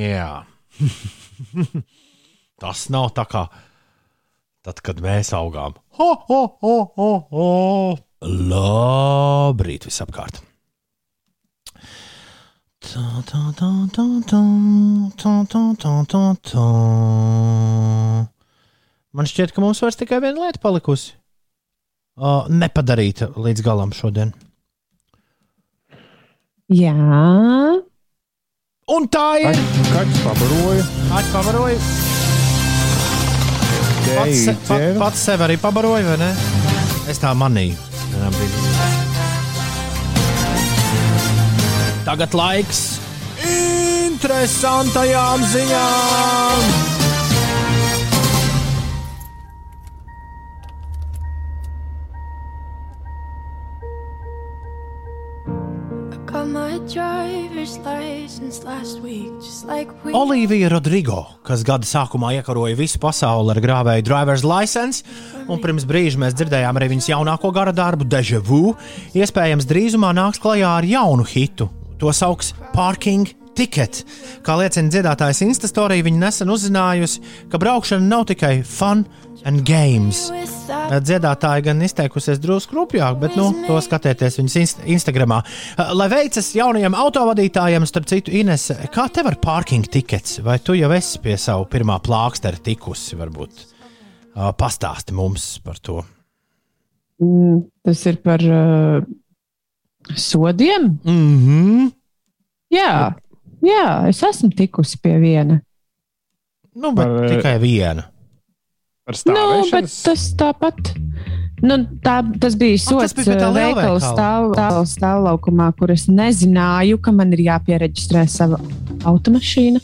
Jā. (laughs) Tas nav tā kā tad, kad mēs augām. Ho, ho, ho, ho, ho. Labrīt, visapkārt! Man šķiet, ka mums vairs tikai viena lieta palikusi. Uh, nepadarīta līdz galam šodien. jā. Un tā ir. Kaķis pabaroja. Aķis pabaroja. Pats, se, pat, pats sev arī pabaroja, vai ne? Es tā manīju. Tagad laiks interesantajām ziņām. Olivija Rodrigo, kas gada sākumā iekaroja visu pasauli ar grāvēju driver's license, un pirms brīža mēs dzirdējām arī viņas jaunāko gara darbu, Deja Vu, iespējams drīzumā nāks klajā ar jaunu hitu. To sauc Parking Ticket. Kā liecina dziedātājs Instastorija, viņa nesen uzzinājusi, ka braukšana nav tikai fun and games. Dziedātāja gan izteikusies drusku rupjāk, bet nu, to skatieties viņas inst Instagramā. Lai veicas jaunajiem autovadītājiem, starp citu, Ines, kā tev ar parking tikets? Vai tu jau esi pie savu pirmā plākstera tikusi? Varbūt uh, pastāsti mums par to. Mm, Tas ir par uh, sodiem. Mm -hmm. Jā, jā, es esmu tikusi pie viena. Nu, bet Par, eh, tikai viena. Par Nu, bet stāvēšanas. tas tāpat. Nu, tā, tas bija Ah, sots bija pie tā uh, veikala stāv, stāv, stāvlaukumā, kur es nezināju, ka man ir jāpiereģistrē sava automašīna.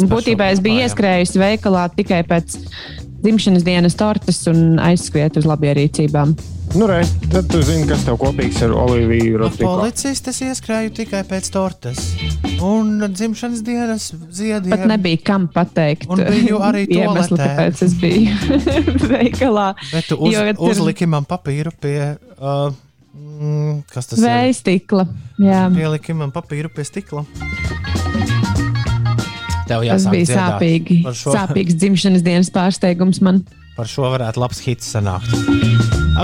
Un būtībā es biju ieskrējusi veikalā tikai pēc dzimšanas dienas tortes un aizskriet uz labierīcībām. Nu, re, tad tu zini, kas tev kopīgs ar Oliviju Rodrigo. Policistes ieskrēju tikai pēc tortes un dzimšanas dienas ziediem. Pat nebija kam pateikt. Un biju arī (laughs) toaletē. kāpēc es biju (laughs) veikalā. Bet tu uz, Jo uzliki man papīru pie. Uh, mm, kas tas ir? Vējstikla. Jā, Pieliki man papīru pie stikla. Tev tas jāsāk bija dziedāt. sāpīgi. Par šo, Sāpīgs dzimšanas dienas pārsteigums man. Par šo varētu labs hits sanākt.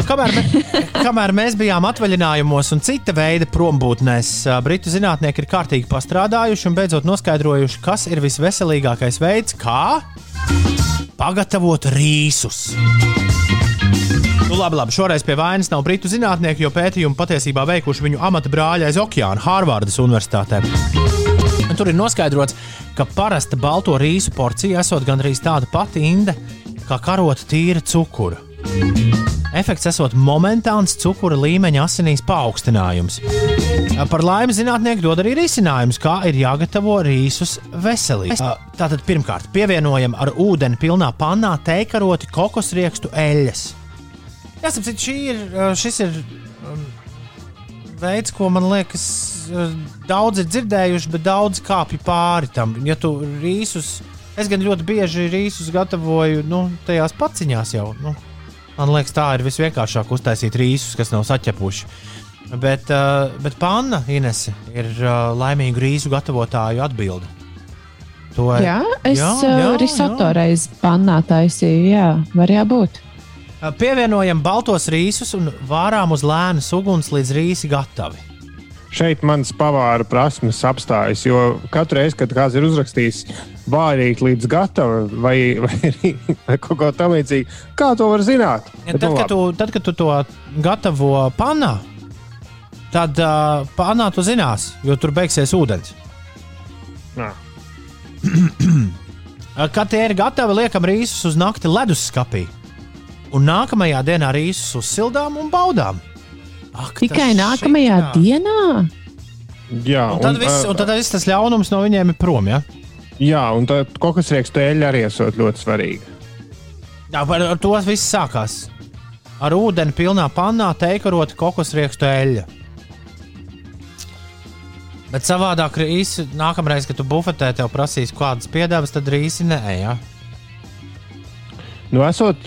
Kamēr, me, (laughs) kamēr mēs bijām atvaļinājumos un cita veida prombūtnēs, britu zinātnieki ir kārtīgi pastrādājuši un beidzot noskaidrojuši, kas ir visveselīgākais veids, kā pagatavot rīsus. Nu, labi, labi, šoreiz pie vainas nav britu zinātnieki, jo pētījumu patiesībā veikuši viņu amata brāļi aiz okeāna Hārvardas Universitātē. Un tur ir noskaidrots, ka parasta balto rīsu porcija esot gandrīz tāda pati inde kā karota tīra cukura. Efekts esot momentāns cukura līmeņa asinīs paaugstinājums. Par laimi zinātnieki dod arī risinājumus, kā ir jāgatavo rīsus veselīgi. Tātad pirmkārt pievienojam ar ūdeni pilnā pannā teikaroti kokosriekstu eļļas. Jāsaprot, šī ir, šis ir um, veids, ko man liekas, uh, daudz ir dzirdējuši, bet daudz kāpj pāri tam. Ja tu rīsus, es gan ļoti bieži rīsus gatavoju nu, tajās paciņās jau. Nu, man liekas, tā ir visvienkāršāk uztaisīt rīsus, kas nav saķepuši. Bet, uh, bet panna Inese ir uh, laimīgu rīsu gatavotāju atbilde. To Jā, es jā, jā, jā, risotto jā. reiz pannā taisīju. Jā, var jābūt. Pievienojam baltos rīsus un vārām uz lēnas uguns līdz rīsi gatavi. Šeit manas pavāra prasmes apstājas, jo katru reizi, kad kāds ir uzrakstījis vārīt līdz gatavam vai, vai, (laughs) vai kaut ko tamlīdzīgu, kā to var zināt? Ja, tad, kad tu, tad, kad tu to gatavo panā, tad uh, panā tu zinās, jo tur beigsies ūdens. Nā. (clears throat) Kad tie ir gatavi, liekam rīsus uz nakti leduskapī. Un nākamajā dienā rīsus uzsildām un baudām. Ak, Tikai nākamajā jā. dienā? Jā, un tad, un, viss, un tad viss tas ļaunums no viņiem ir prom. Ja? Jā, un kokosriekstu eļļa arī esot ļoti svarīga. Jā, ar, ar to viss sākās. Ar ūdeni pilnā pannā teikarot kokosriekstu eļļu. Bet savādāk rīsi, nākamreiz, kad tu bufetē tev prasīs kādas piedāvātas, tad rīsi nē. Ja? Nu, esot,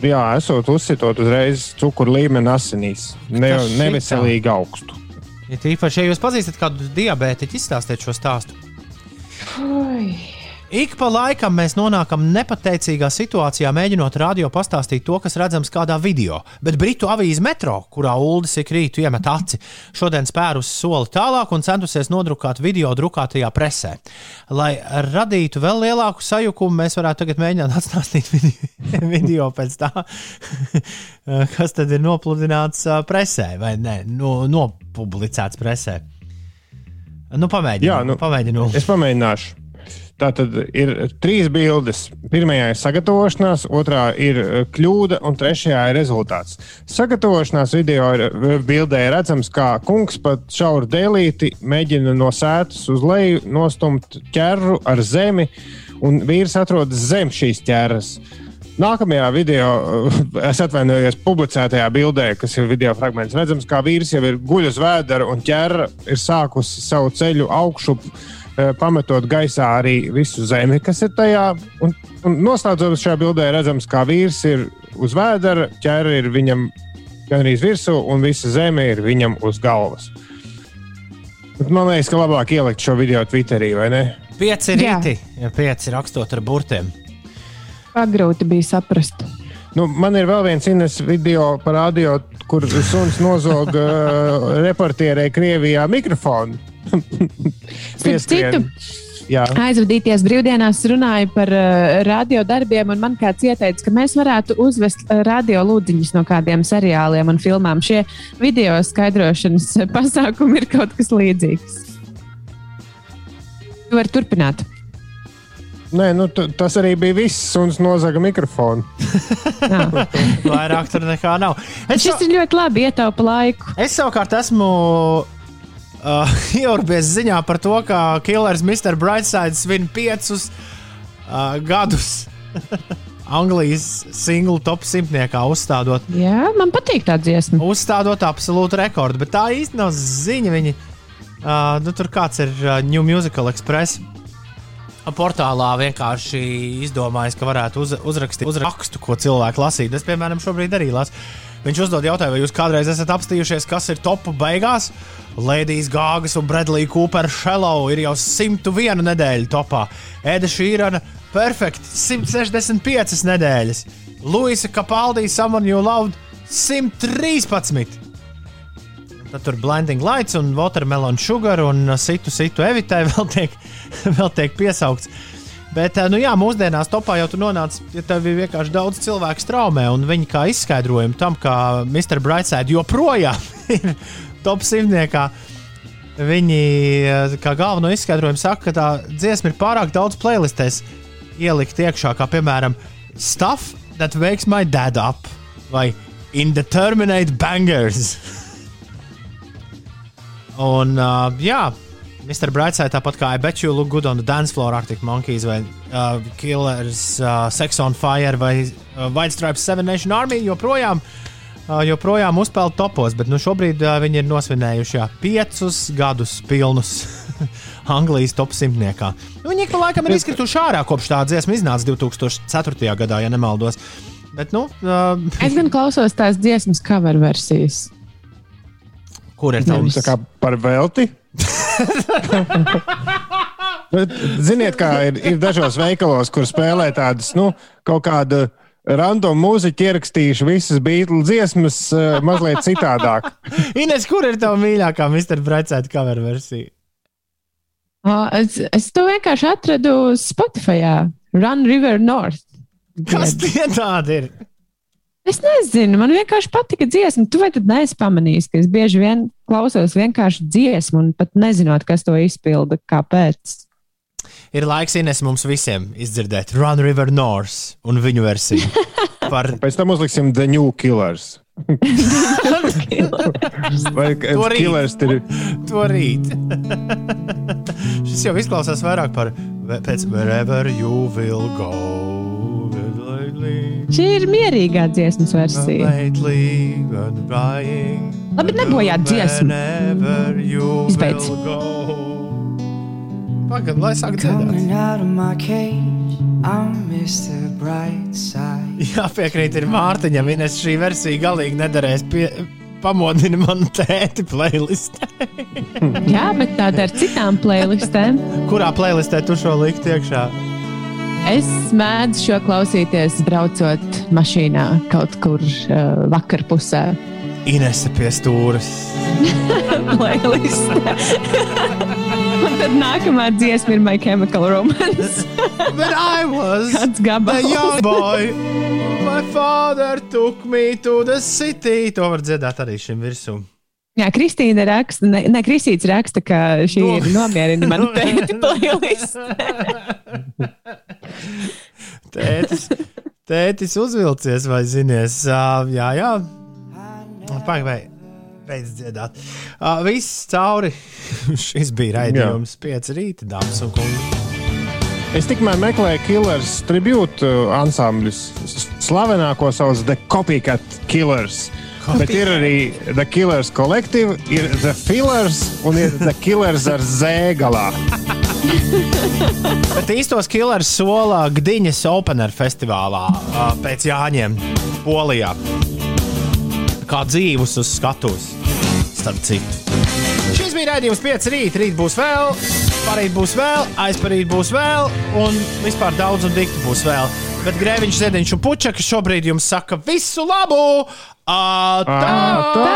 jā, esot uzsitot uzreiz cukuru līmeni asinīs, ne, neveselīgi augstu. Ja tīpaši, ja jūs pazīstat kādu diabētiķu, izstāstiet šo stāstu. Oi. Ik pa laikam mēs nonākam nepateicīgā situācijā, mēģinot radio pastāstīt to, kas redzams kādā video. Bet Britu avīze Metro, kurā Uldis ik rītu iemet aci, šodien spērus soli tālāk un centusies nodrukāt video drukātajā presē. Lai radītu vēl lielāku sajukumu, mēs varētu tagad mēģināt atstāstīt video, (laughs) video pēc tā, (laughs) kas tad ir nopludināts presē vai ne, no, nopublicēts presē. Nu, pamēģini. Jā, nu, pamēģinu. Es pamēģināšu. Tā tad ir trīs bildes. Pirmajā ir sagatavošanās, otrā ir kļūda, un trešajā ir rezultāts. Sagatavošanās video ir, bildē ir redzams, kā kungs pat šauru dēlīti mēģina no sētas uz leju nostumt ķerru ar zemi, un vīrs atrodas zem šīs ķerras. Nākamajā video, es atvainojos, publicētajā bildē, kas ir video fragments, redzams, kā vīrs jau ir guļ uz vēdera un ķēra ir sākusi savu ceļu augšup pametot gaisā arī visu zemi, kas ir tajā. Un, un noslēdzot šajā bildē, redzams, kā vīrs ir uz vēdera, ķēra ir viņam gandrīz virsū, un visa zeme ir viņam uz galvas. Bet man liekas, ka labāk ielikt šo video Twitterī, vai ne? Pieci rīti, ja pieci rakstot ar burtiem. Pagrūti bija saprast. Nu, man ir vēl viens ines video parādījot, kur suns nozog uh, (laughs) reportierei Krievijā mikrofonu. (laughs) citu, Jā. aizvadīties brīvdienās runāju par uh, radiodarbiem, un man kāds ieteica, ka mēs varētu uzvest uh, radio lūdziņus no kādiem seriāliem un filmām. Šie video skaidrošanas (laughs) pasākumi ir kaut kas līdzīgs. Tu vari turpināt. Nē, nu, tas arī bija viss, un es nozaga mikrofonu. (laughs) Vairāk tur nekā nav. Es Šis ir ļoti labi ietaupa laiku. Es savukārt esmu uh, (laughs) ieurbies ziņā par to, ka Killers Mr. Brightside svin piecus uh, gadus. (laughs) Anglijas singlu top simtniekā uzstādot. Jā, man patīk tā dziesma. Uzstādot absolūtu rekordu, bet tā īsti nav ziņa. Viņi, uh, nu, tur kāds ir uh, New Musical Express. Portālā vienkārši izdomājis, ka varētu uz, uzrakstīt uzrakstu, ko cilvēki lasīt. Es, piemēram, šobrīd arī lasu. Viņš uzdod jautājumu, vai jūs kādreiz esat apstījušies, kas ir topu beigās. Lēdijas Gāgas un Bredlija Cooper Shallow ir jau 101 nedēļu topā. Eda Šīrana perfekti 165 nedēļas. Luisa Kapaldī Someone You Loved 113. Tad tur blending lights un watermelon sugar un situ situ evitē (laughs) vēl tiek, vēl tiek piesaukts. Bet, nu jā, mūsdienās topā jau tur nonāca, ja tev ir vienkārši daudz cilvēku straumē, un viņi kā izskaidrojumu tam, ka Mr. Brightside joprojām (laughs) ir top simtniekā. Viņi kā galveno izskaidrojumu saka, ka tā dziesma ir pārāk daudz playlistēs ielikt iekšā, kā piemēram Stuff that wakes my dad up vai Indeterminate Bangers. (laughs) Un, uh, jā, Mr. Brightside, tāpat kā I Bet You Look Good on the Dance Floor, Arctic Monkeys vai uh, Killers, uh, Sex on Fire vai uh, White Stripes Seven Nation Army joprojām, uh, joprojām uzpeld topos, bet nu, šobrīd uh, viņi ir nosvinējuši jā, piecus gadus pilnus (laughs) Anglijas top simtniekā. Nu, viņi pa laikam ir izkrituši ārā kopš tā dziesma iznāca 2004. gadā, ja nemaldos. Bet, nu, uh, es gan klausos tās dziesmas cover versijas. Kur ir tavs? Tā kā par velti. Bet, ziniet, kā ir, ir dažos veikalos, kur spēlē tādas nu, kaut kāda random mūziķi ierakstījuši visas Beatles dziesmas uh, mazliet citādāk. (laughs) Ines, kur ir tava mīļākā Mr. Precēta cover versija? Uh, es, es to vienkārši atradu Spotify. Run River North. Kas tie tādi ir? Es nezinu, man vienkārši patika dziesma. Tu vai tad neesi pamanījis, ka es bieži vien klausos vienkārši dziesmu un pat nezinot, kas to izpilda, kāpēc. Ir laiks Ines mums visiem izdzirdēt Run River North un viņu versiju. (laughs) Par... Pēc tam uzliksim The New Killers. (laughs) Vai rīt. Killers ir? To rīt. (laughs) Šis jau izklausās vairāk par Wherever you will go. Šī ir mierīgā dziesmas versija. Labi, nebojāt dziesmu. Izbeidz. Pagaid, lai sāk dziedāt. Coming out of my cage, I'm Mr. Brightside. (laughs) Jā, piekrīt, ir Mārtiņam. Ines šī versija galīgi nederēs pie. Pamodini manu tēti playlistē. Jā, bet tāda ar citām playlistēm. Kurā playlistē tu šo likt iekšā? Es mēdzu šo klausīties, braucot mašīnā kaut kur uh, vakarpusē. Inese pie stūres. (laughs) Playlistē. Un tad nākamā dziesma ir My Chemical Romance. (laughs) But I was a young boy. My father took me to the city. To var dziedāt arī šim virsum. Jā, Kristīna raksta, ne, ne Kristīns raksta, ka šī no. ir nomierina manu (laughs) tēti playlist. (laughs) Tētis, tētis uzvilcies, vai zinies? Uh, jā, jā. Pagaid, vai beidz dziedāt. Uh, viss cauri. (laughs) Šis bija raidījums pieci rīta, dāmas un kungi. Es tikmēr meklēju Killers tribūtu ansambļus. Slavenāko sauc The Copycat Killers. Bet ir arī The Killers Collective, ir The Fillers un ir The Killers ar Z galā. (laughs) Bet īstos killers solā Gdiņas Open Air festivālā pēc Jāņiem, Polijā. Kā dzīvus uz skatuves, starp citu. Šis bija raidījums 5 rīt, rīt būs vēl, parīt būs vēl, aizparīt būs vēl, un vispār daudz un dikti būs vēl. Bet Grēviņš, Zediņš un Puķaka šobrīd jums saka visu labu! Atā! Atā!